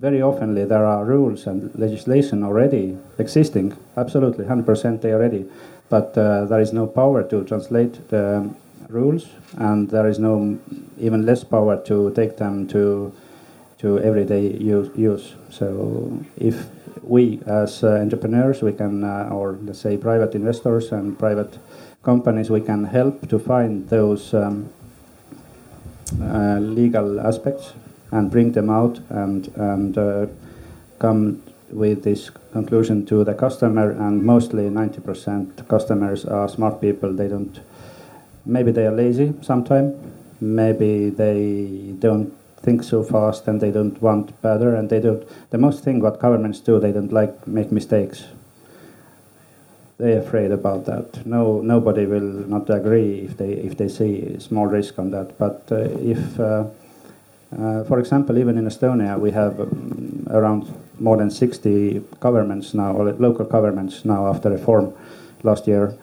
very oftenly there are rules and legislation already existing, absolutely, 100% they are ready, but uh, there is no power to translate the rules, and there is no even less power to take them to to everyday use. use. So if we as uh, entrepreneurs, we can, uh, or let's say private investors and private companies, we can help to find those um, uh, legal aspects and bring them out and and uh, come with this conclusion to the customer. And mostly 90% customers are smart people. They don't maybe they are lazy sometimes maybe they don't think so fast and they don't want better. And they don't the most thing what governments do they don't like make mistakes they're afraid about that no nobody will not agree if they if they see small risk on that but uh, if uh, uh, for example, even in Estonia, we have um, around more than 60 governments now, or local governments now after reform last year.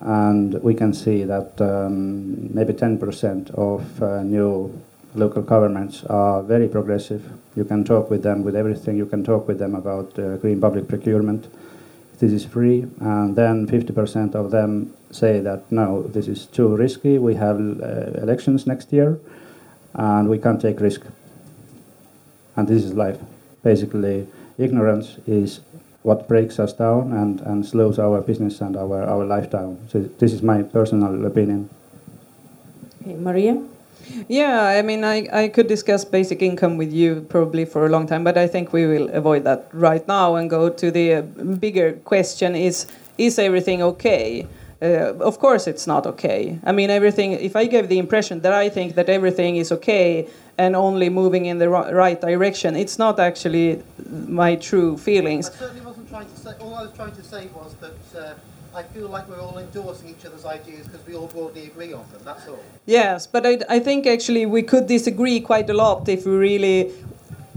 And we can see that um, maybe 10% of uh, new local governments are very progressive. You can talk with them with everything. You can talk with them about uh, green public procurement. This is free. And then 50% of them say that no, this is too risky. We have uh, elections next year and we can't take risk. And this is life. Basically, ignorance is what breaks us down and, and slows our business and our, our life down. So this is my personal opinion. Okay, Maria? Yeah, I mean, I, I could discuss basic income with you probably for a long time, but I think we will avoid that right now and go to the uh, bigger question is, is everything okay? Uh, of course, it's not okay. I mean, everything. If I give the impression that I think that everything is okay and only moving in the right direction, it's not actually my true feelings. I certainly wasn't trying to say. All I was trying to say was that. Uh, I feel like we're all endorsing each other's ideas because we all broadly agree on them. That's all. Yes, but I, I think actually we could disagree quite a lot if we really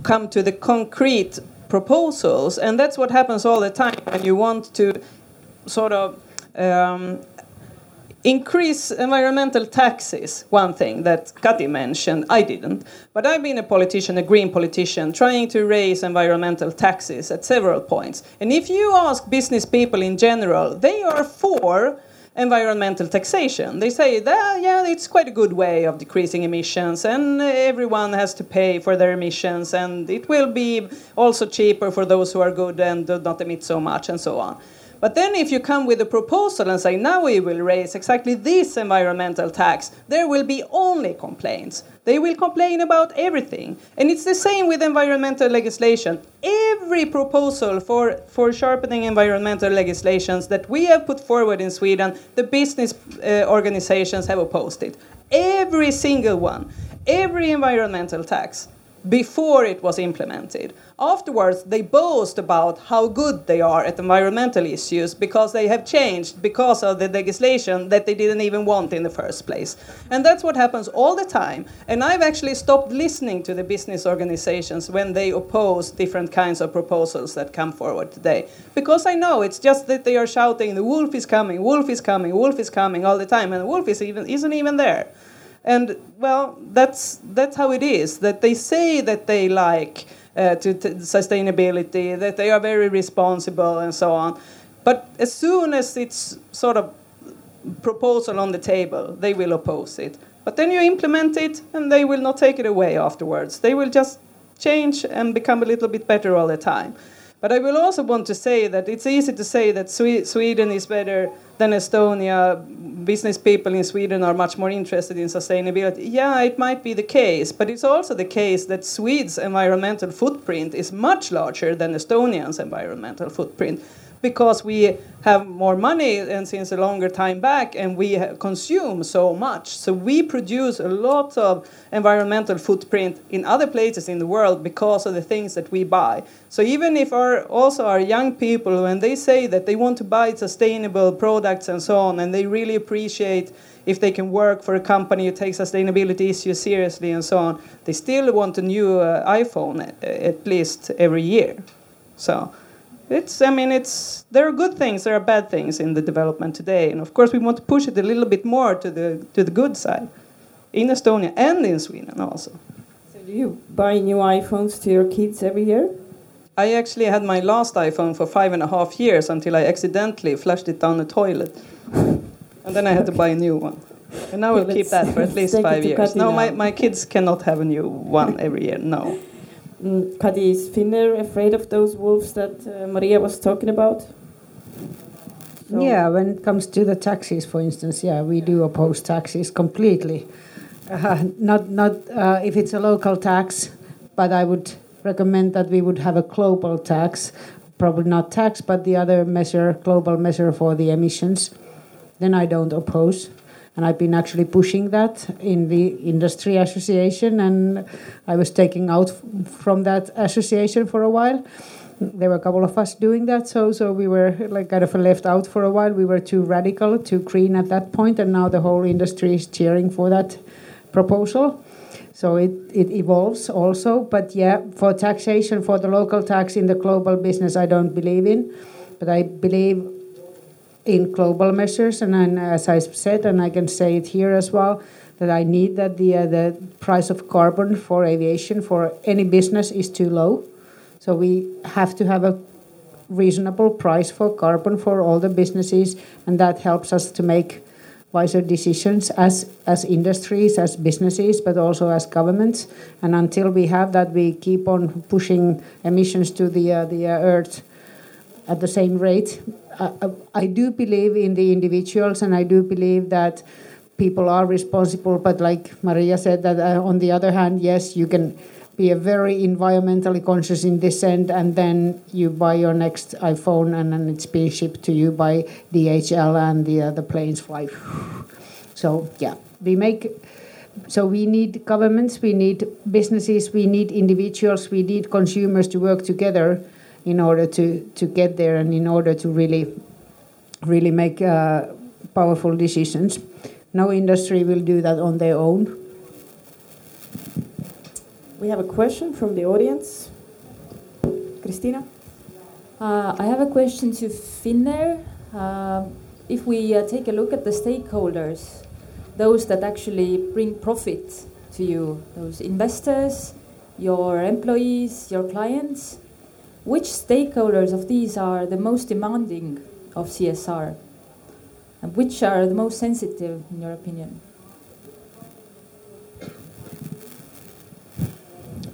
come to the concrete proposals, and that's what happens all the time when you want to sort of um, increase environmental taxes, one thing that Kati mentioned, I didn't. But I've been a politician, a green politician, trying to raise environmental taxes at several points. And if you ask business people in general, they are for environmental taxation. They say that, yeah, it's quite a good way of decreasing emissions, and everyone has to pay for their emissions, and it will be also cheaper for those who are good and do not emit so much, and so on. But then if you come with a proposal and say, now we will raise exactly this environmental tax, there will be only complaints. They will complain about everything. And it's the same with environmental legislation. Every proposal for, for sharpening environmental legislations that we have put forward in Sweden, the business uh, organizations have opposed it. Every single one. Every environmental tax before it was implemented. Afterwards, they boast about how good they are at environmental issues because they have changed because of the legislation that they didn't even want in the first place. And that's what happens all the time. And I've actually stopped listening to the business organizations when they oppose different kinds of proposals that come forward today. Because I know it's just that they are shouting, the wolf is coming, wolf is coming, wolf is coming all the time, and the wolf is even, isn't even there. And well, that's that's how it is. That they say that they like uh, to, sustainability, that they are very responsible, and so on. But as soon as it's sort of proposal on the table, they will oppose it. But then you implement it, and they will not take it away afterwards. They will just change and become a little bit better all the time. But I will also want to say that it's easy to say that Sweden is better than Estonia. Business people in Sweden are much more interested in sustainability. Yeah, it might be the case, but it's also the case that Sweden's environmental footprint is much larger than Estonia's environmental footprint because we have more money and since a longer time back and we consume so much. So we produce a lot of environmental footprint in other places in the world because of the things that we buy. So even if our also our young people when they say that they want to buy sustainable products and so on and they really appreciate if they can work for a company who takes sustainability issues seriously and so on they still want a new uh, iphone at, at least every year. So it's i mean it's there are good things there are bad things in the development today. And of course we want to push it a little bit more to the to the good side in estonia and in sweden also. So do you buy new iphones to your kids every year? I actually had my last iphone for five and a half years until i accidentally flushed it down the toilet. And then i had to buy a new one. And I we'll keep that for at least five years. No my, my kids cannot have a new one every year. No Kati, is Finnair afraid of those wolves that uh, Maria was talking about? So yeah, when it comes to the taxes, for instance, yeah, we do oppose taxes completely. Uh, not not uh, if it's a local tax, but I would recommend that we would have a global tax, probably not tax, but the other measure, global measure for the emissions. Then I don't oppose and I've been actually pushing that in the industry association, and I was taking out from that association for a while. There were a couple of us doing that, so so we were like kind of left out for a while. We were too radical, too green at that point, and now the whole industry is cheering for that proposal. So it, it evolves also, but yeah, for taxation, for the local tax in the global business, I don't believe in, but I believe in global measures. And, as I said, and I can say it here as well, that I need that the uh, the price of carbon for aviation for any business is too low. So we have to have a reasonable price for carbon for all the businesses, and that helps us to make wiser decisions as as industries, as businesses, but also as governments. And until we have that, we keep on pushing emissions to the uh, the uh, earth at the same rate I, I do believe in the individuals, and I do believe that people are responsible. But like Maria said, that uh, on the other hand, yes, you can be a very environmentally conscious in this end, and then you buy your next iPhone, and then it's being shipped to you by DHL, and the uh, the planes fly. So yeah, we make. So we need governments, we need businesses, we need individuals, we need consumers to work together in order to, to get there and in order to really really make uh, powerful decisions. No industry will do that on their own. We have a question from the audience. Christina? Uh, I have a question to Finnair. Uh, if we uh, take a look at the stakeholders, those that actually bring profit to you, those investors, your employees, your clients, which stakeholders of these are the most demanding of CSR? And which are the most sensitive, in your opinion?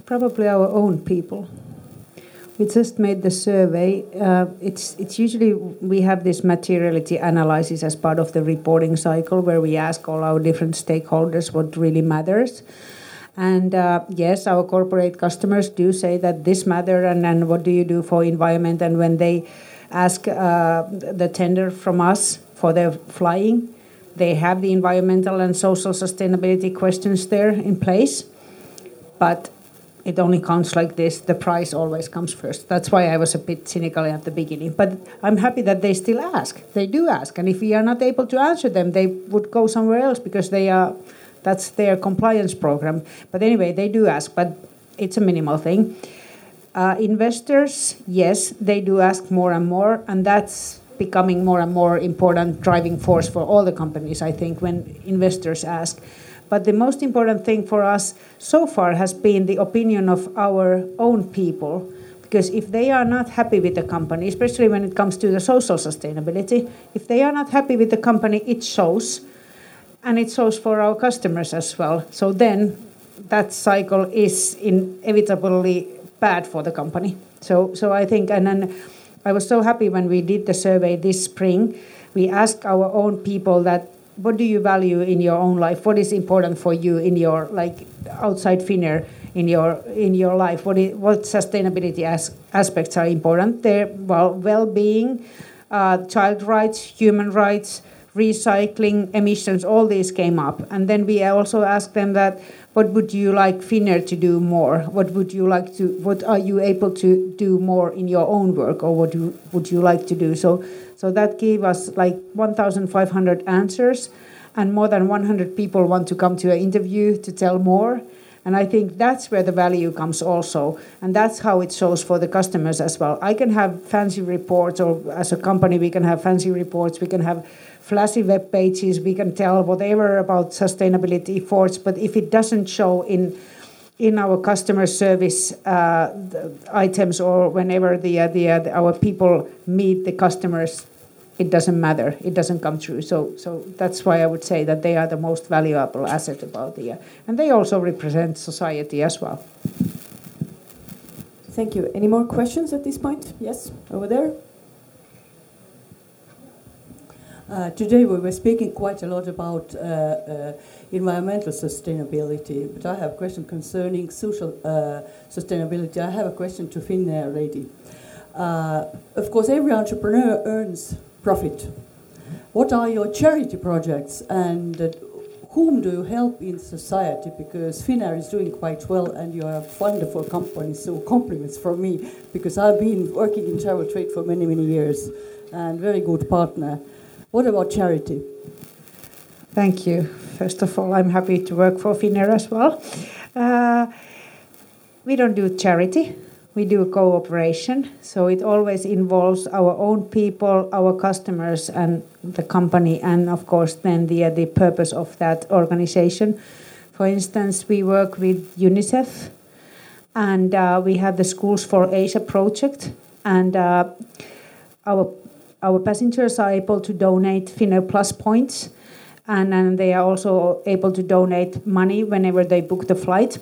Probably our own people. We just made the survey. Uh, it's it's usually we have this materiality analysis as part of the reporting cycle where we ask all our different stakeholders what really matters. And uh, yes, our corporate customers do say that this matter, and then what do you do for environment? And when they ask uh, the tender from us for their flying, they have the environmental and social sustainability questions there in place. But it only counts like this. The price always comes first. That's why I was a bit cynical at the beginning. But I'm happy that they still ask. They do ask. And if we are not able to answer them, they would go somewhere else because they are that's their compliance program. But anyway, they do ask, but it's a minimal thing. Uh, investors, yes, they do ask more and more, and that's becoming more and more important driving force for all the companies, I think, when investors ask. But the most important thing for us so far has been the opinion of our own people. Because if they are not happy with the company, especially when it comes to the social sustainability, if they are not happy with the company, it shows and it shows for our customers as well. So then that cycle is inevitably bad for the company. So, so I think, and then I was so happy when we did the survey this spring. We asked our own people that what do you value in your own life? What is important for you in your like outside Finnair in your in your life? What is, what sustainability as, aspects are important? There, well, well-being, uh, child rights, human rights, recycling, emissions. All these came up, and then we also asked them that what would you like Finnair to do more? What would you like to? What are you able to do more in your own work, or what you, would you like to do? So, so that gave us like 1,500 answers, and more than 100 people want to come to an interview to tell more. And I think that's where the value comes also. And that's how it shows for the customers as well. I can have fancy reports, or as a company, we can have fancy reports, we can have flashy web pages, we can tell whatever about sustainability efforts, but if it doesn't show in in our customer service uh, items or whenever the, uh, the, uh, our people meet the customers, it doesn't matter. It doesn't come true. So, so that's why I would say that they are the most valuable asset about the, uh, and they also represent society as well. Thank you. Any more questions at this point? Yes, over there. Uh, today we were speaking quite a lot about uh, uh, environmental sustainability, but I have a question concerning social uh, sustainability. I have a question to Finnair lady. Uh, of course, every entrepreneur earns profit. What are your charity projects and uh, whom do you help in society? Because Finnair is doing quite well and you're a wonderful company, so compliments from me because I've been working in travel trade for many, many years and very good partner. What about charity? Thank you. First of all, I'm happy to work for Finnair as well. Uh, we don't do charity, we do cooperation. So it always involves our own people, our customers, and the company, and of course, then the, uh, the purpose of that organization. For instance, we work with UNICEF, and uh, we have the Schools for Asia project, and uh, our our passengers are able to donate Finnair Plus points, and, and they are also able to donate money whenever they book the flight.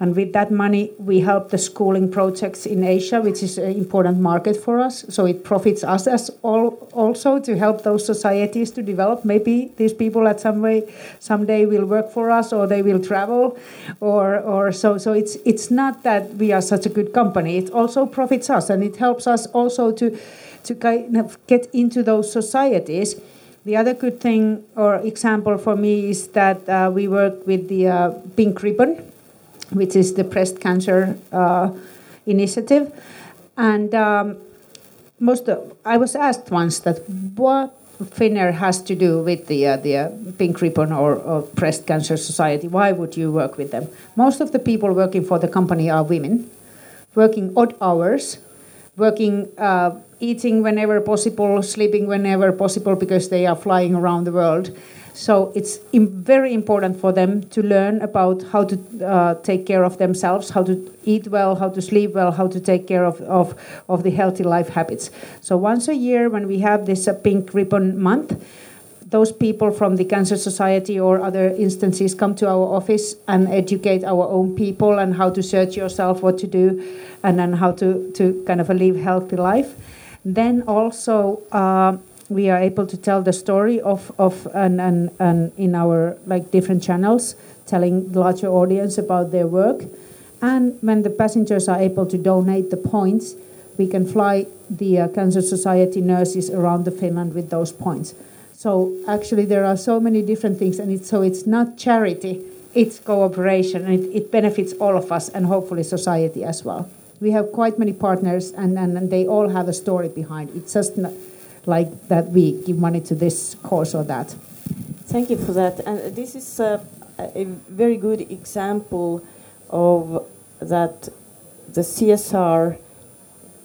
And with that money, we help the schooling projects in Asia, which is an important market for us. So it profits us as all, also to help those societies to develop. Maybe these people at some way, someday will work for us, or they will travel, or or so. So it's it's not that we are such a good company. It also profits us, and it helps us also to to kind of get into those societies. The other good thing or example for me is that uh, we work with the uh, Pink Ribbon, which is the breast cancer uh, initiative, and um, most of, I was asked once that what Finnair has to do with the uh, the uh, Pink Ribbon or, or, Breast Cancer Society. Why would you work with them? Most of the people working for the company are women, working odd hours, working uh, eating whenever possible, sleeping whenever possible because they are flying around the world. So it's very important for them to learn about how to uh, take care of themselves, how to eat well, how to sleep well, how to take care of, of, of the healthy life habits. So once a year, when we have this uh, pink ribbon month, those people from the Cancer Society or other instances come to our office and educate our own people and how to search yourself, what to do, and then how to, to kind of live healthy life. Then also uh, we are able to tell the story of, of and, and, and in our like different channels, telling the larger audience about their work. And when the passengers are able to donate the points, we can fly the uh, Cancer Society nurses around the Finland with those points. So actually, there are so many different things, and it's, so it's not charity; it's cooperation, and it, it benefits all of us and hopefully society as well we have quite many partners, and, and, and they all have a story behind. It's just not like that we give money to this cause or that. Thank you for that. And this is a, a very good example of that the CSR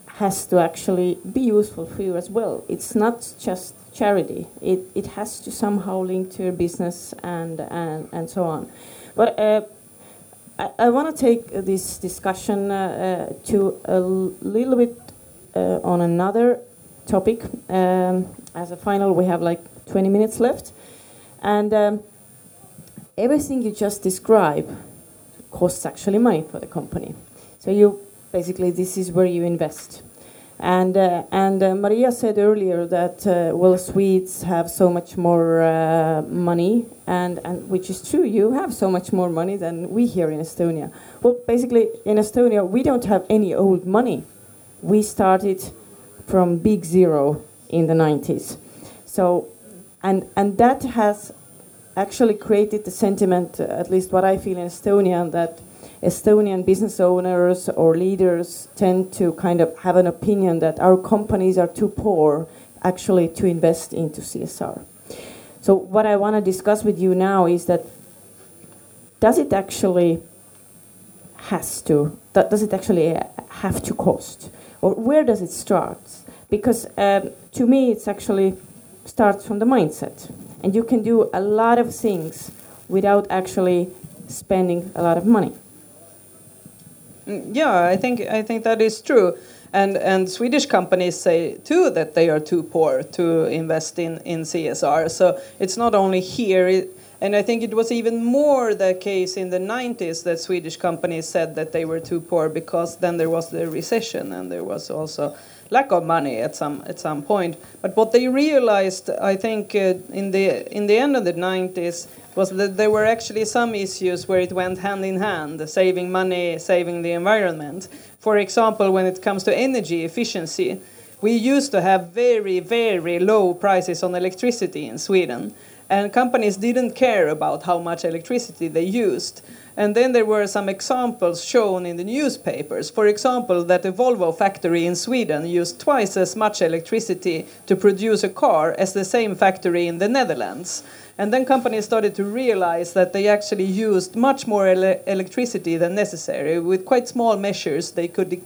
has to actually be useful for you as well. It's not just charity. It, it has to somehow link to your business and, and, and so on. But uh, I, I want to take this discussion uh, uh, to a little bit uh, on another topic. Um, as a final, we have like 20 minutes left. And um, everything you just described costs actually money for the company. So you basically, this is where you invest. And, uh, and uh, Maria said earlier that, uh, well, Swedes have so much more uh, money, and, and which is true, you have so much more money than we here in Estonia. Well, basically, in Estonia, we don't have any old money. We started from big zero in the 90s. So, and, and that has actually created the sentiment, at least what I feel in Estonia, that Estonian business owners or leaders tend to kind of have an opinion that our companies are too poor actually to invest into CSR. So what I want to discuss with you now is that does it actually has to does it actually have to cost or where does it start? Because um, to me it's actually starts from the mindset and you can do a lot of things without actually spending a lot of money. Yeah, I think I think that is true. And, and Swedish companies say too that they are too poor to invest in, in CSR. So it's not only here, it, and I think it was even more the case in the 90s that Swedish companies said that they were too poor because then there was the recession and there was also lack of money at some at some point. But what they realized, I think, uh, in the in the end of the 90s was that there were actually some issues where it went hand in hand, saving money, saving the environment. For example, when it comes to energy efficiency, we used to have very, very low prices on electricity in Sweden, and companies didn't care about how much electricity they used. And then there were some examples shown in the newspapers. For example, that a Volvo factory in Sweden used twice as much electricity to produce a car as the same factory in the Netherlands. And then companies started to realize that they actually used much more ele electricity than necessary. With quite small measures, they could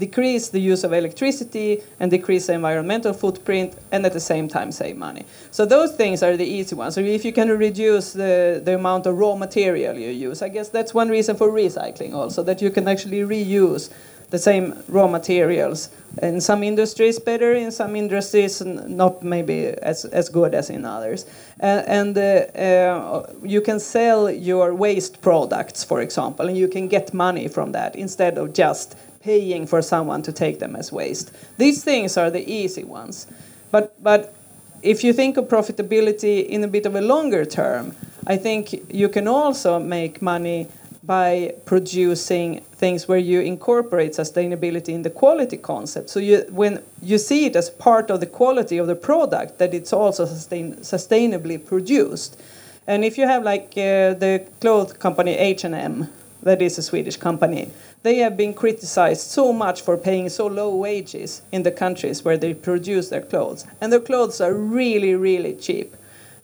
decrease the use of electricity and decrease the environmental footprint and at the same time save money. So those things are the easy ones. So if you can reduce the, the amount of raw material you use, I guess that's one reason for recycling also, that you can actually reuse the same raw materials. In some industries, better. In some industries, not maybe as, as good as in others. And uh, uh, you can sell your waste products, for example, and you can get money from that instead of just paying for someone to take them as waste. These things are the easy ones. But, but if you think of profitability in a bit of a longer term, I think you can also make money by producing things where you incorporate sustainability in the quality concept. So you, when you see it as part of the quality of the product, that it's also sustain, sustainably produced. And if you have like uh, the clothes company H&M, that is a Swedish company, they have been criticized so much for paying so low wages in the countries where they produce their clothes. And their clothes are really, really cheap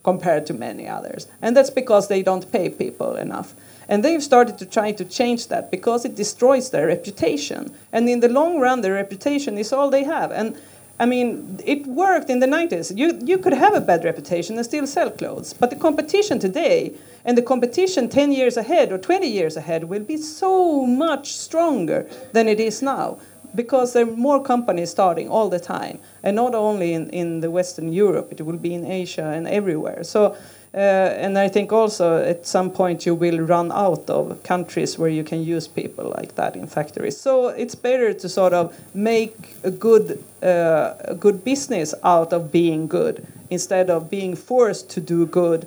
compared to many others. And that's because they don't pay people enough. And they've started to try to change that because it destroys their reputation. And in the long run, their reputation is all they have. And I mean, it worked in the 90s. You, you could have a bad reputation and still sell clothes. But the competition today and the competition 10 years ahead or 20 years ahead will be so much stronger than it is now because there are more companies starting all the time. And not only in, in the Western Europe, it will be in Asia and everywhere. So and I think also at some point you will run out of countries where you can use people like that in factories. So it's better to sort of make a good, uh, a good business out of being good instead of being forced to do good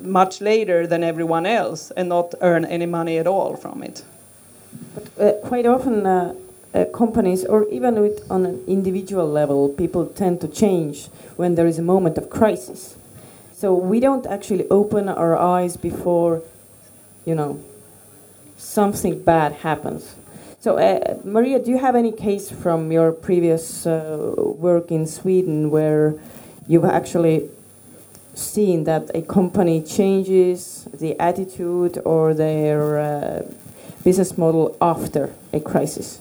much later than everyone else and not earn any money at all from it. But uh, quite often, uh, uh, companies, or even with, on an individual level, people tend to change when there is a moment of crisis. So we don't actually open our eyes before, you know, something bad happens. So, uh, Maria, do you have any case from your previous uh, work in Sweden where you've actually seen that a company changes the attitude or their uh, business model after a crisis?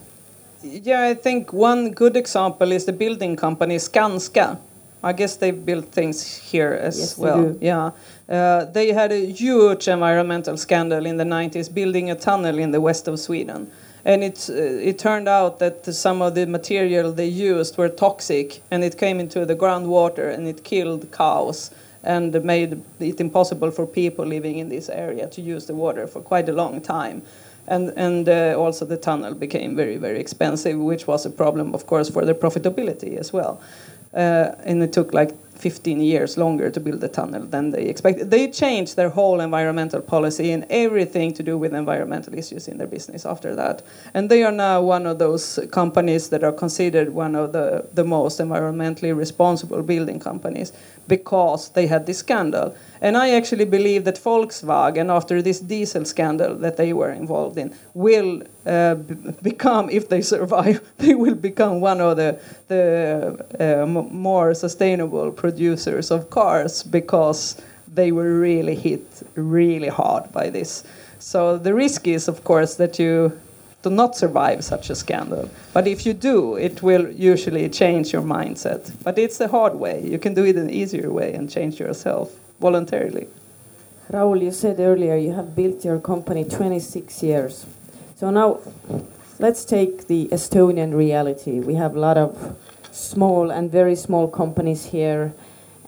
Yeah, I think one good example is the building company Skanska I guess they built things here as yes, well. Yeah, uh, they had a huge environmental scandal in the 90s, building a tunnel in the west of Sweden, and it uh, it turned out that some of the material they used were toxic, and it came into the groundwater and it killed cows and made it impossible for people living in this area to use the water for quite a long time. and and uh, also the tunnel became very very expensive, which was a problem, of course, for their profitability as well. Uh, and it took like 15 years longer to build the tunnel than they expected. They changed their whole environmental policy and everything to do with environmental issues in their business after that. And they are now one of those companies that are considered one of the, the most environmentally responsible building companies because they had this scandal. And I actually believe that Volkswagen, after this diesel scandal that they were involved in, will uh, become, if they survive, they will become one of the, the uh, more sustainable producers of cars because they were really hit really hard by this. So the risk is, of course, that you do not survive such a scandal. But if you do, it will usually change your mindset. But it's a hard way. You can do it an easier way and change yourself voluntarily. Raul, you said earlier you have built your company 26 years. So now let's take the Estonian reality. We have a lot of small and very small companies here.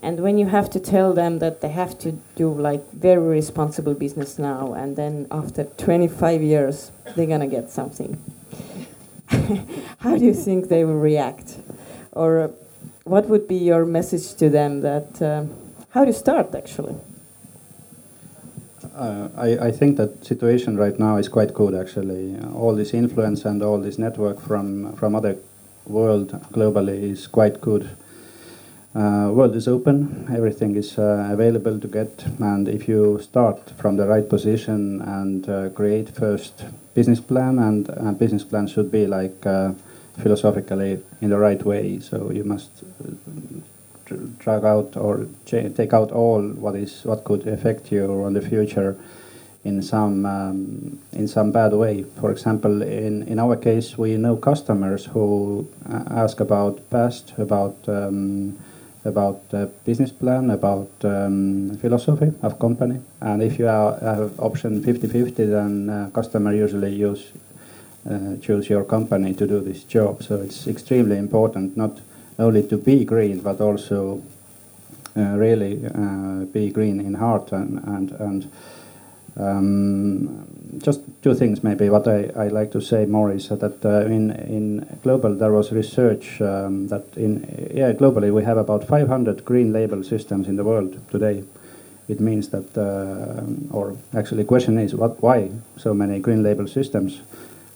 And when you have to tell them that they have to do like very responsible business now, and then after 25 years they're gonna get something, how do you think they will react? Or uh, what would be your message to them that uh, how do you start actually? Uh, I, I, think that situation right now is quite good actually. All this influence and all this network from from other world globally is quite good. Uh, world is open, everything is uh, available to get, and if you start from the right position and uh, create first business plan, and uh, business plan should be like uh, philosophically in the right way. So you must drag out or take out all what is what could affect you on the future in some um, in some bad way. For example, in in our case, we know customers who uh, ask about past, about um, about uh, business plan, about um, philosophy of company, and if you are, have option 50-50, then uh, customer usually use uh, choose your company to do this job. So it's extremely important not only to be green, but also uh, really uh, be green in heart and and and. Um, just two things maybe. What I, I like to say more is that uh, in in global there was research um, that in yeah globally we have about 500 green label systems in the world today. It means that uh, or actually question is what why so many green label systems?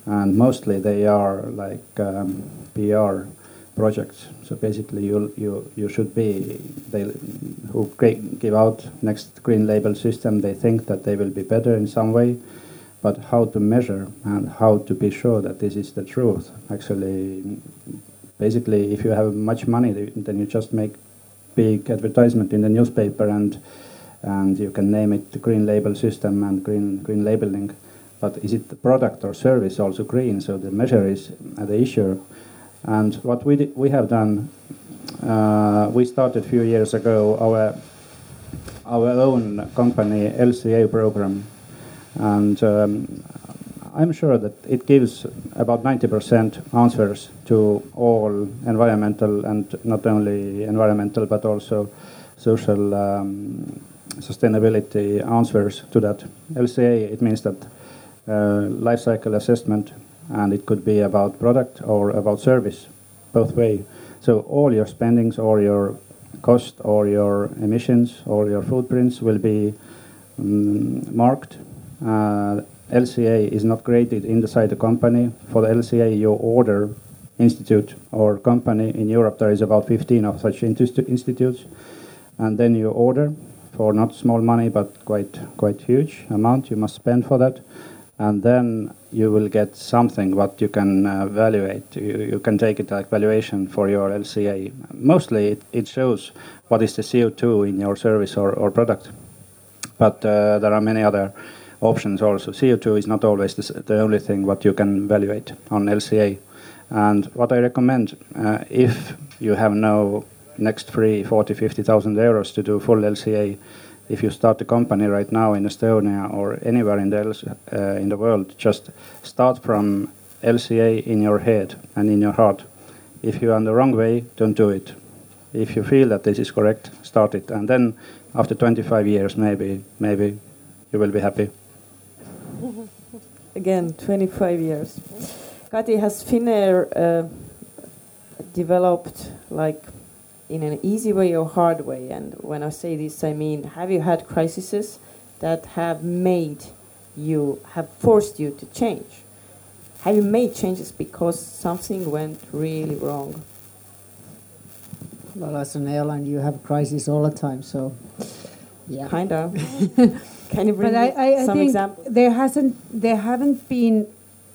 And mostly they are like um, PR projects. So basically, you you you should be they who give out next green label system. They think that they will be better in some way, but how to measure and how to be sure that this is the truth. Actually, basically, if you have much money, then you just make big advertisement in the newspaper and and you can name it the green label system and green green labeling. But is it the product or service also green? So the measure is uh, the issue and what we, we have done, uh, we started a few years ago our, our own company LCA program. And um, I'm sure that it gives about 90% answers to all environmental and not only environmental but also social um, sustainability answers to that. LCA, it means that uh, life cycle assessment and it could be about product or about service, both way. So all your spendings or your cost or your emissions or your footprints will be um, marked. Uh, LCA is not created inside the company. For the LCA, you order institute or company in Europe. There is about 15 of such institutes, and then you order for not small money but quite quite huge amount. You must spend for that, and then you will get something what you can uh, evaluate. You, you, can take it like valuation for your LCA. Mostly it, it shows what is the CO2 in your service or, or product. But uh, there are many other options also. CO2 is not always the, the, only thing what you can evaluate on LCA. And what I recommend, uh, if you have no next free 40, 50,000 euros to do full LCA, if you start a company right now in Estonia or anywhere in the uh, in the world, just start from LCA in your head and in your heart. If you're on the wrong way, don't do it. If you feel that this is correct, start it, and then after 25 years, maybe maybe you will be happy. again, 25 years. Kati, has Finnair uh, developed like in an easy way or hard way? And when I say this, I mean, have you had crises that have made you, have forced you to change? Have you made changes because something went really wrong? Well, as an airline, you have crises all the time, so yeah. Kind of. Can you bring but I, I, I some think examples? there hasn't there haven't been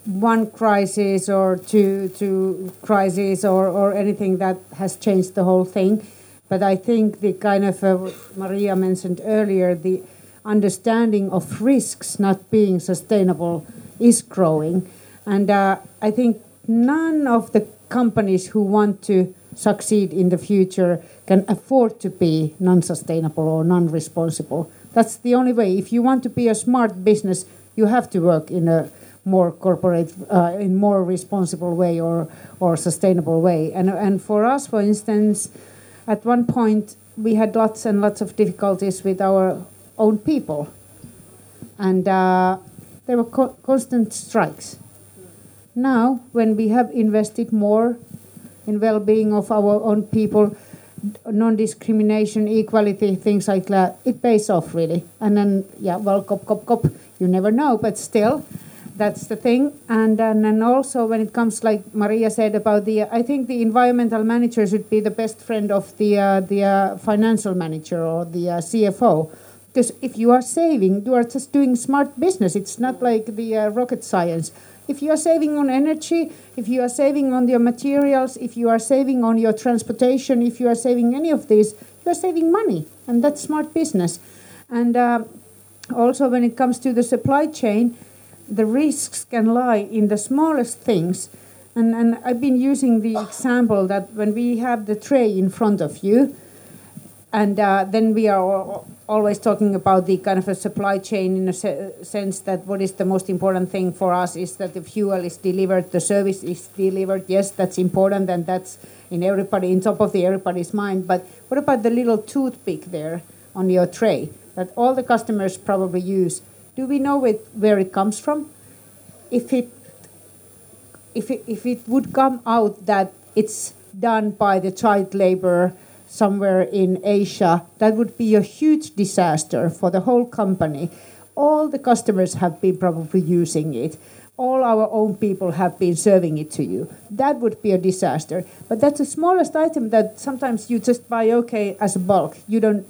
one crisis or two two crises or, or anything that has changed the whole thing. But I think the kind of uh, Maria mentioned earlier the understanding of risks not being sustainable is growing, and uh, I think none of the companies who want to succeed in the future can afford to be non-sustainable or non-responsible. That's the only way. If you want to be a smart business, you have to work in a more corporate, uh, in more responsible way or or sustainable way. And and for us, for instance, at one point we had lots and lots of difficulties with our own people, and uh, there were co- constant strikes. Now, when we have invested more in well-being of our own people, non-discrimination, equality, things like that, it pays off really. And then, yeah, well, cop, cop, cop, you never know, but still, that's the thing. And, and then also when it comes, like Maria said about the, I think the environmental manager should be the best friend of the uh, the uh, financial manager or the uh, CFO. Because if you are saving, you are just doing smart business. It's not like the uh, rocket science. If you are saving on energy, if you are saving on your materials, if you are saving on your transportation, if you are saving any of these, you are saving money, and that's smart business. And uh, also, when it comes to the supply chain, the risks can lie in the smallest things. And, and I've been using the example that when we have the tray in front of you, and uh, then we are always talking about the kind of a supply chain in a se- sense that what is the most important thing for us is that the fuel is delivered, the service is delivered. Yes, that's important, and that's in everybody, in top of the everybody's mind. But what about the little toothpick there on your tray that all the customers probably use? Do we know where it comes from? If it if it, if it would come out that it's done by the child labor somewhere in Asia, that would be a huge disaster for the whole company. All the customers have been probably using it. All our own people have been serving it to you. That would be a disaster. But that's the smallest item that sometimes you just buy okay as a bulk. You don't.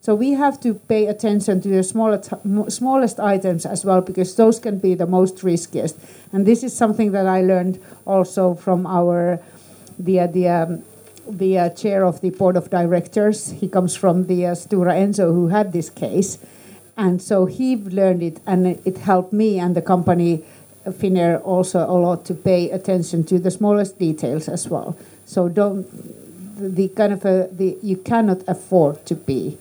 So we have to pay attention to the smallest smallest items as well because those can be the most riskiest. And this is something that I learned also from our the the. Um, the uh, chair of the board of directors. He comes from the uh, Stora Enso who had this case. And so he learned it, and it helped me and the company uh, Finnair also a lot to pay attention to the smallest details as well. So don't the kind of a, the you cannot afford to be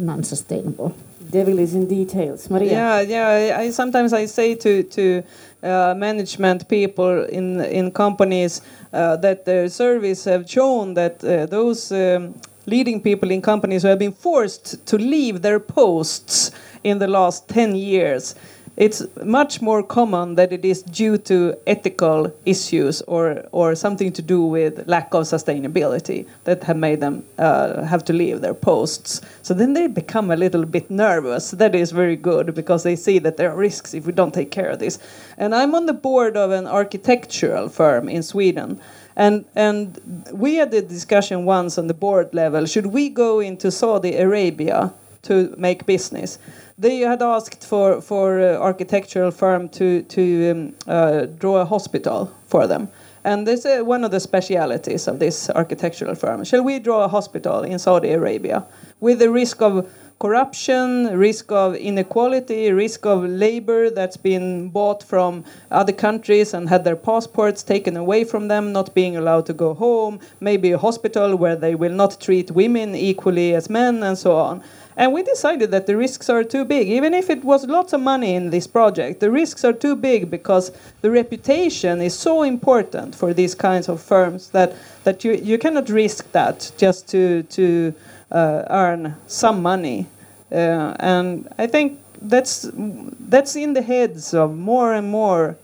non-sustainable. Devil is in details, Maria. Yeah, yeah. I, I sometimes I say to to uh, management people in in companies uh, that their surveys have shown that uh, those um, leading people in companies who have been forced to leave their posts in the last 10 years it's much more common that it is due to ethical issues or, or something to do with lack of sustainability that have made them uh, have to leave their posts. So then they become a little bit nervous. That is very good because they see that there are risks if we don't take care of this. And I'm on the board of an architectural firm in Sweden. And, and we had a discussion once on the board level should we go into Saudi Arabia to make business? They had asked for for uh, architectural firm to to um, uh, draw a hospital for them. And this is one of the specialities of this architectural firm. Shall we draw a hospital in Saudi Arabia with the risk of corruption, risk of inequality, risk of labor that's been bought from other countries and had their passports taken away from them, not being allowed to go home, maybe a hospital where they will not treat women equally as men, and so on. And we decided that the risks are too big. Even if it was lots of money in this project, the risks are too big because the reputation is so important for these kinds of firms that, that you, you cannot risk that just to, to uh, earn some money. Uh, and I think that's that's in the heads of more and more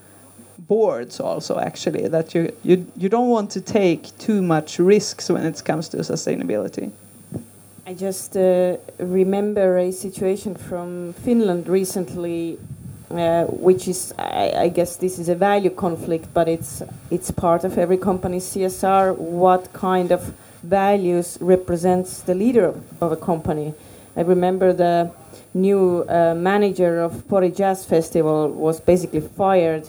boards also actually that you, you you don't want to take too much risks when it comes to sustainability. I just uh, remember a situation from Finland recently, uh, which is, I, I, guess, this is a value conflict, but it's it's part of every company's CSR. What kind of values represents the leader of, of a company? I remember the new uh, manager of Pori Jazz Festival was basically fired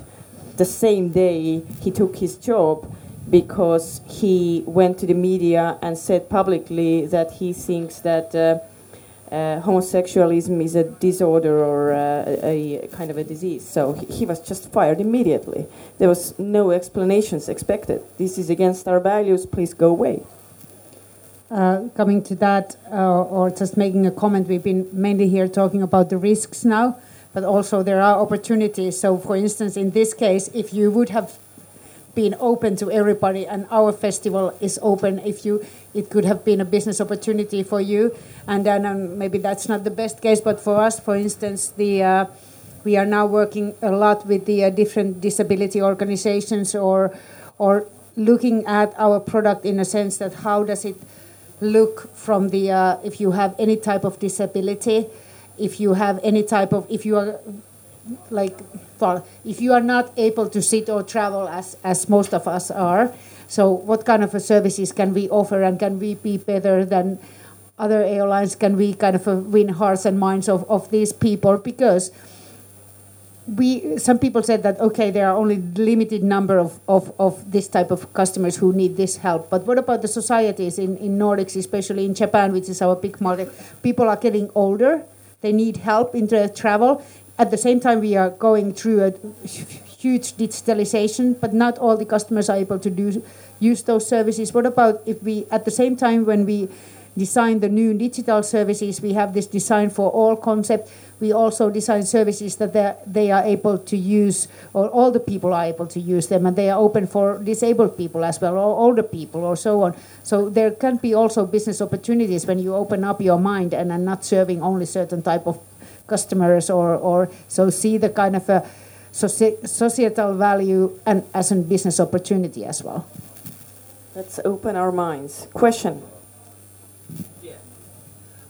the same day he took his job because he went to the media and said publicly that he thinks that uh, uh, homosexualism is a disorder or uh, a, a, kind of a disease. So he, he, was just fired immediately. There was no explanations expected. This is against our values. Please go away. Uh, coming to that, uh, or just making a comment, we've been mainly here talking about the risks now, but also there are opportunities. So, for instance, in this case, if you would have been open to everybody and our festival is open. If you it could have been a business opportunity for you and then um, maybe that's not the best case but for us for instance the uh, we are now working a lot with the uh, different disability organizations or or looking at our product in a sense that how does it look from the uh, if you have any type of disability if you have any type of if you are like well, if you are not able to sit or travel as, as most of us are, so what kind of services can we offer and can we be better than other airlines? Can we kind of uh, win hearts and minds of, of these people? Because we some people said that okay there are only limited number of, of, of this type of customers who need this help but what about the societies in, in nordics especially in japan which is our big market people are getting older they need help in their travel at the same time, we are going through a huge digitalization, but not all the customers are able to do use those services. What about if we, at the same time, when we design the new digital services, we have this design for all concept. We also design services that they are able to use, or all the people are able to use them, and they are open for disabled people as well, or older people, or so on. So there can be also business opportunities when you open up your mind and are not serving only certain type of customers or, or so see the kind of a societal value and as a business opportunity as well. Let's open our minds. Question. Yeah.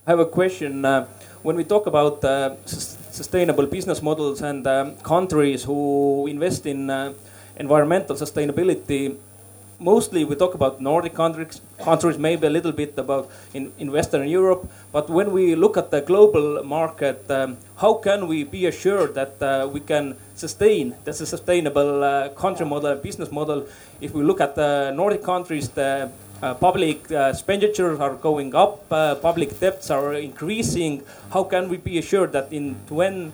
I have a question. Uh, when we talk about uh, sustainable business models and um, countries who invest in uh, environmental sustainability, mostly we talk about Nordic countries, countries maybe a little bit about in, in Western Europe. But when we look at the global market, um, how can we be assured that uh, we can sustain that's a sustainable uh, country model, business model? If we look at the Nordic countries, the uh, public uh, expenditures are going up, uh, public debts are increasing. How can we be assured that in 20,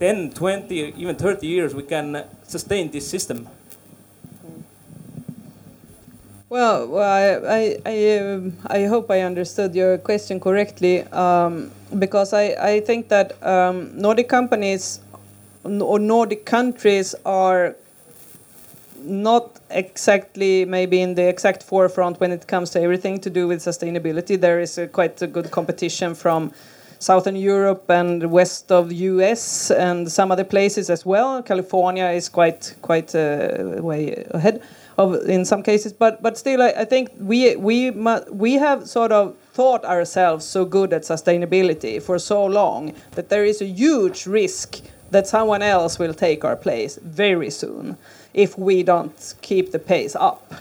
10, 20, even 30 years we can sustain this system? Well, well I I, um, I hope I understood your question correctly um, because I, I think that um, Nordic companies or Nordic countries are not exactly maybe in the exact forefront when it comes to everything to do with sustainability. There is a quite a good competition from Southern Europe and west of the US and some other places as well. California is quite quite uh, way ahead of in some cases. But but still, I, I think we we we have sort of thought ourselves so good at sustainability for so long that there is a huge risk that someone else will take our place very soon if we don't keep the pace up.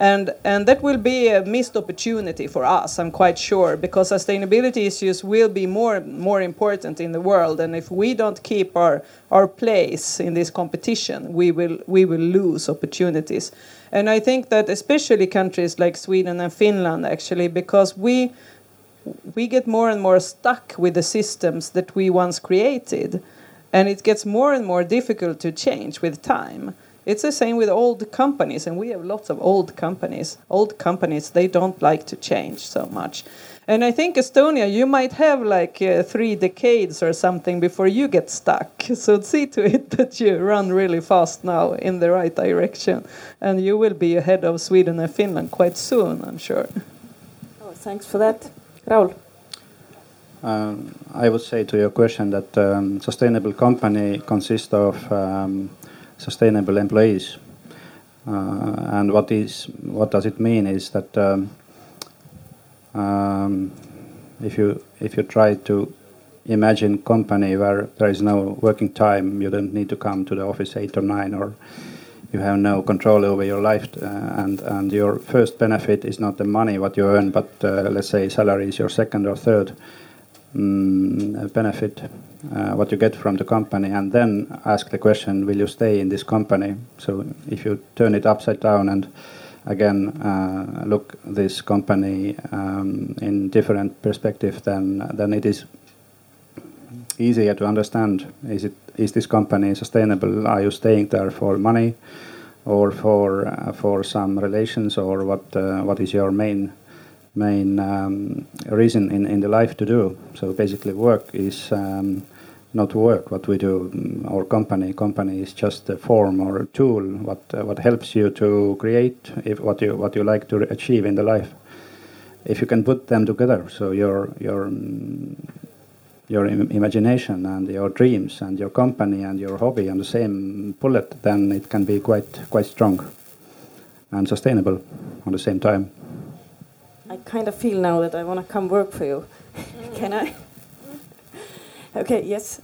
And, and that will be a missed opportunity for us, I'm quite sure, because sustainability issues will be more, more important in the world. And if we don't keep our, our place in this competition, we will, we will lose opportunities. And I think that especially countries like Sweden and Finland, actually, because we, we get more and more stuck with the systems that we once created. And it gets more and more difficult to change with time. It's the same with old companies, and we have lots of old companies. Old companies, they don't like to change so much. And I think Estonia, you might have like uh, three decades or something before you get stuck. So see to it that you run really fast now in the right direction. And you will be ahead of Sweden and Finland quite soon, I'm sure. Oh, thanks for that. Raul. Um, I would say to your question that um, sustainable company consists of um, sustainable employees. Uh, and what is what does it mean is that um, if you if you try to imagine company where there is no working time, you don't need to come to the office eight or nine, or you have no control over your life, uh, and and your first benefit is not the money what you earn, but uh, let's say salary is your second or third um, benefit, uh, what you get from the company, and then ask the question, will you stay in this company? So if you turn it upside down and again uh, look this company um, in different perspective, than then it is easier to understand. Is it is this company sustainable? Are you staying there for money, or for uh, for some relations, or what uh, what is your main main um, reason in, in the life to do. So basically, work is um, not work. What we do, mm, our company company is just a form or a tool. What uh, what helps you to create if what you what you like to achieve in the life. If you can put them together, so your your mm, your Im imagination and your dreams and your company and your hobby on the same bullet, then it can be quite quite strong and sustainable on the same time. I kind of feel now that I want to come work for you. Can I? Okay, yes.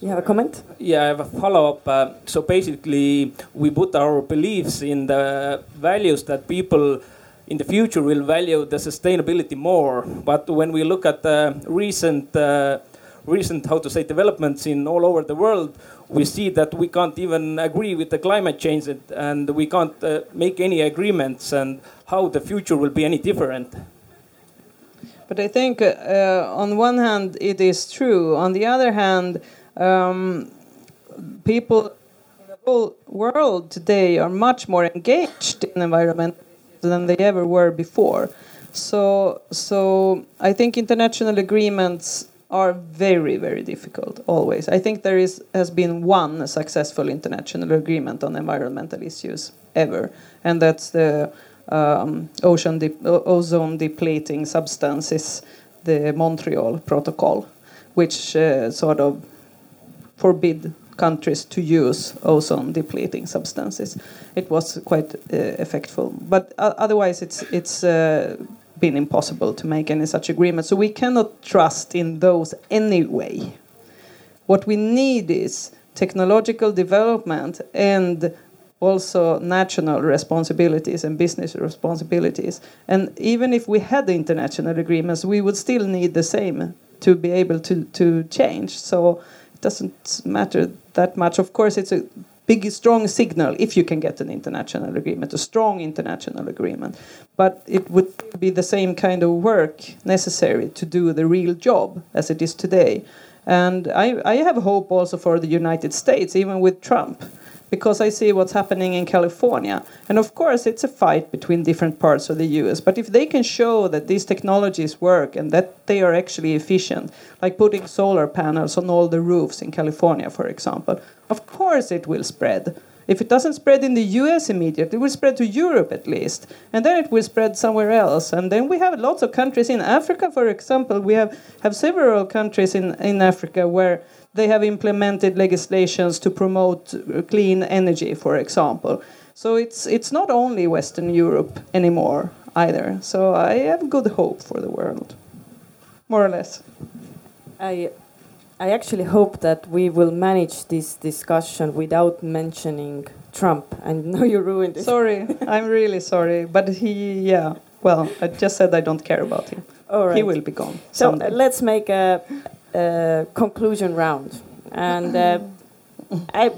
You have a comment? Yeah, I have a follow up. Uh, so basically, we put our beliefs in the values that people in the future will value the sustainability more. But when we look at the recent, uh, recent how to say developments in all over the world, we see that we can't even agree with the climate change and we can't uh, make any agreements and how the future will be any different. But I think uh, on one hand it is true. On the other hand, um, people in the whole world today are much more engaged in environment than they ever were before. So, so I think international agreements are very, very difficult always. I think there is, has been one successful international agreement on environmental issues ever, and that's the um, ocean de ozone depleting substances, the Montreal Protocol, which uh, sort of forbid countries to use ozone depleting substances. It was quite uh, effectful, but uh, otherwise it's it's uh, been impossible to make any such agreement. So we cannot trust in those anyway. What we need is technological development and also national responsibilities and business responsibilities. And even if we had the international agreements, we would still need the same to be able to, to change. So it doesn't matter that much. Of course, it's a big, strong signal if you can get an international agreement, a strong international agreement. But it would be the same kind of work necessary to do the real job as it is today. And I, I have hope also for the United States, even with Trump because I see what's happening in California. And of course, it's a fight between different parts of the US. But if they can show that these technologies work and that they are actually efficient, like putting solar panels on all the roofs in California, for example, of course it will spread. If it doesn't spread in the US immediately, it will spread to Europe at least. And then it will spread somewhere else. And then we have lots of countries in Africa, for example. We have, have several countries in, in Africa where they have implemented legislations to promote uh, clean energy, for example. So it's it's not only Western Europe anymore either. So I have good hope for the world, more or less. I I actually hope that we will manage this discussion without mentioning Trump. And now you ruined it. Sorry, I'm really sorry, but he yeah. Well, I just said I don't care about him. All right. He will be gone. So someday. let's make a uh, conclusion round, and uh, I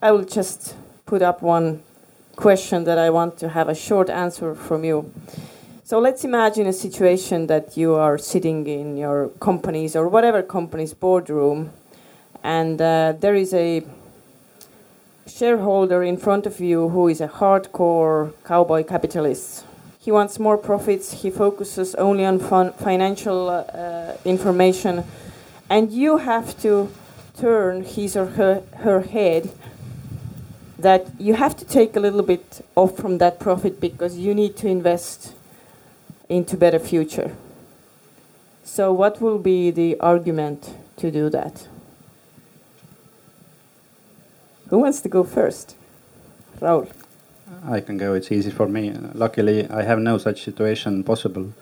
I will just put up one question that I want to have a short answer from you. So let's imagine a situation that you are sitting in your company's or whatever company's boardroom, and uh, there is a shareholder in front of you who is a hardcore cowboy capitalist. He wants more profits. He focuses only on financial uh, information and you have to turn his or her, her head that you have to take a little bit off from that profit because you need to invest into better future So, what will be the argument to do that? Who wants to go first? Raul. I can go. It's easy for me. Luckily, I have no such situation possible.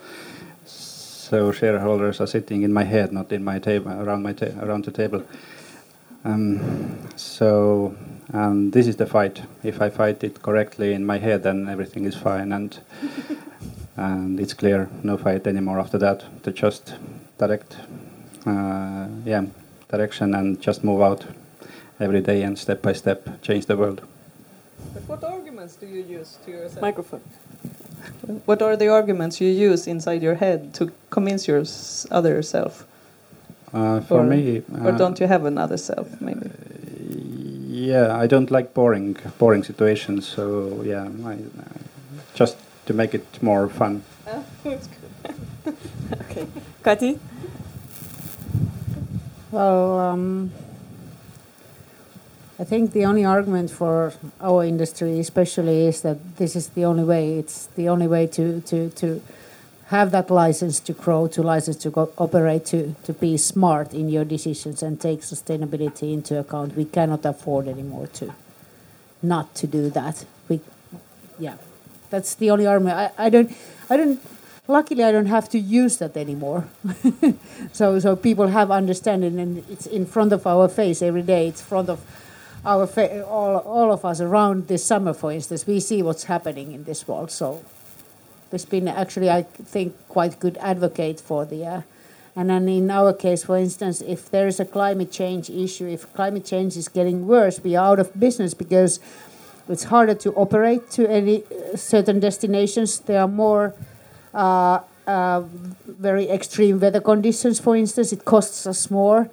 So shareholders are sitting in my head, not in my table, around my ta- around the table. Um, so, and this is the fight. If I fight it correctly in my head, then everything is fine, and and it's clear. No fight anymore after that. To just direct, uh, yeah, direction and just move out every day and step by step change the world. But what arguments do you use to yourself? Microphone. What are the arguments you use inside your head to convince your other self? Uh, for or, me, or uh, don't you have another self, maybe? Yeah, I don't like boring boring situations. So yeah, I, uh, just to make it more fun. okay. Kati? Well, um, I think the only argument for our industry, especially, is that this is the only way. It's the only way to to to have that license to grow, to license to operate, to to be smart in your decisions and take sustainability into account. We cannot afford anymore to not to do that. We, yeah, that's the only argument. I, I don't, I don't. Luckily, I don't have to use that anymore. so so people have understanding, and it's in front of our face every day. It's front of our all all of us around this summer, for instance. We see what's happening in this world. So there's been actually, I think, quite good advocate for the. Uh, and then in our case, for instance, if there is a climate change issue, if climate change is getting worse, we are out of business because it's harder to operate to any uh, certain destinations. There are more uh, uh, very extreme weather conditions, for instance. It costs us more.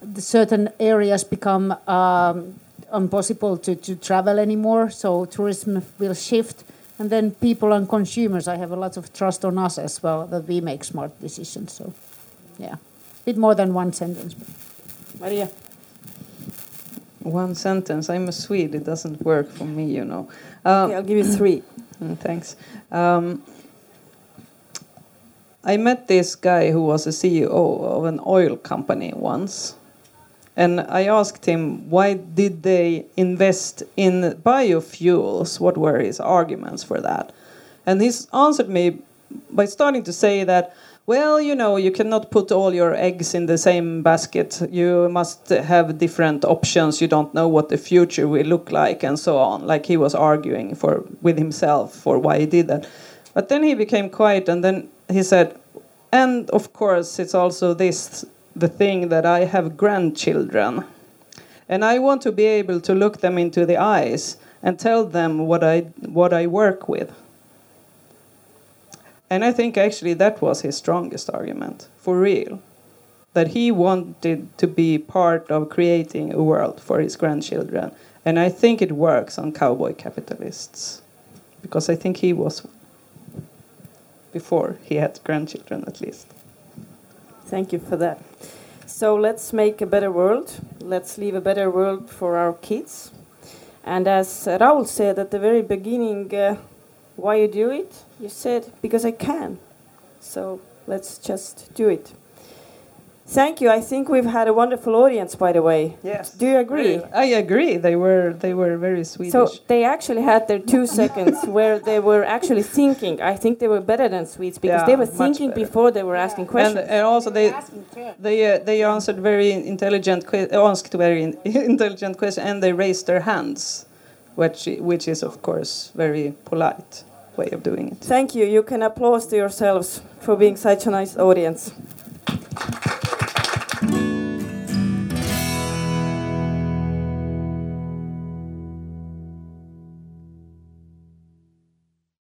The certain areas become um, impossible to, to travel anymore, so tourism will shift. And then people and consumers, I have a lot of trust on us as well that we make smart decisions. So, yeah, a bit more than one sentence. Maria. One sentence. I'm a Swede. It doesn't work for me, you know. Uh, okay, I'll give you three. Mm, Thanks. Um, I met this guy who was a CEO of an oil company once. And I asked him, why did they invest in biofuels? What were his arguments for that? And he answered me by starting to say that, well, you know, you cannot put all your eggs in the same basket. You must have different options. You don't know what the future will look like, and so on. Like he was arguing for with himself for why he did that. But then he became quiet, and then he said, and of course, it's also this the thing that I have grandchildren, and I want to be able to look them into the eyes and tell them what I what I work with. And I think actually that was his strongest argument, for real. That he wanted to be part of creating a world for his grandchildren. And I think it works on cowboy capitalists. Because I think he was before he had grandchildren at least. Thank you for that. So let's make a better world. Let's leave a better world for our kids. And as Raul said at the very beginning, uh, why you do it? You said because I can. So let's just do it. Thank you. I think we've had a wonderful audience, by the way. Yes. Do you agree? I agree. They were they were very Swedish. So they actually had their two seconds where they were actually thinking. I think they were better than Swedes because Yeah, they were thinking better. before they were asking questions. and also they they uh, they answered very intelligent asked very in- intelligent questions and they raised their hands, which which is of course very polite way of doing it. Thank you. You can applaud to yourselves for being such a nice audience.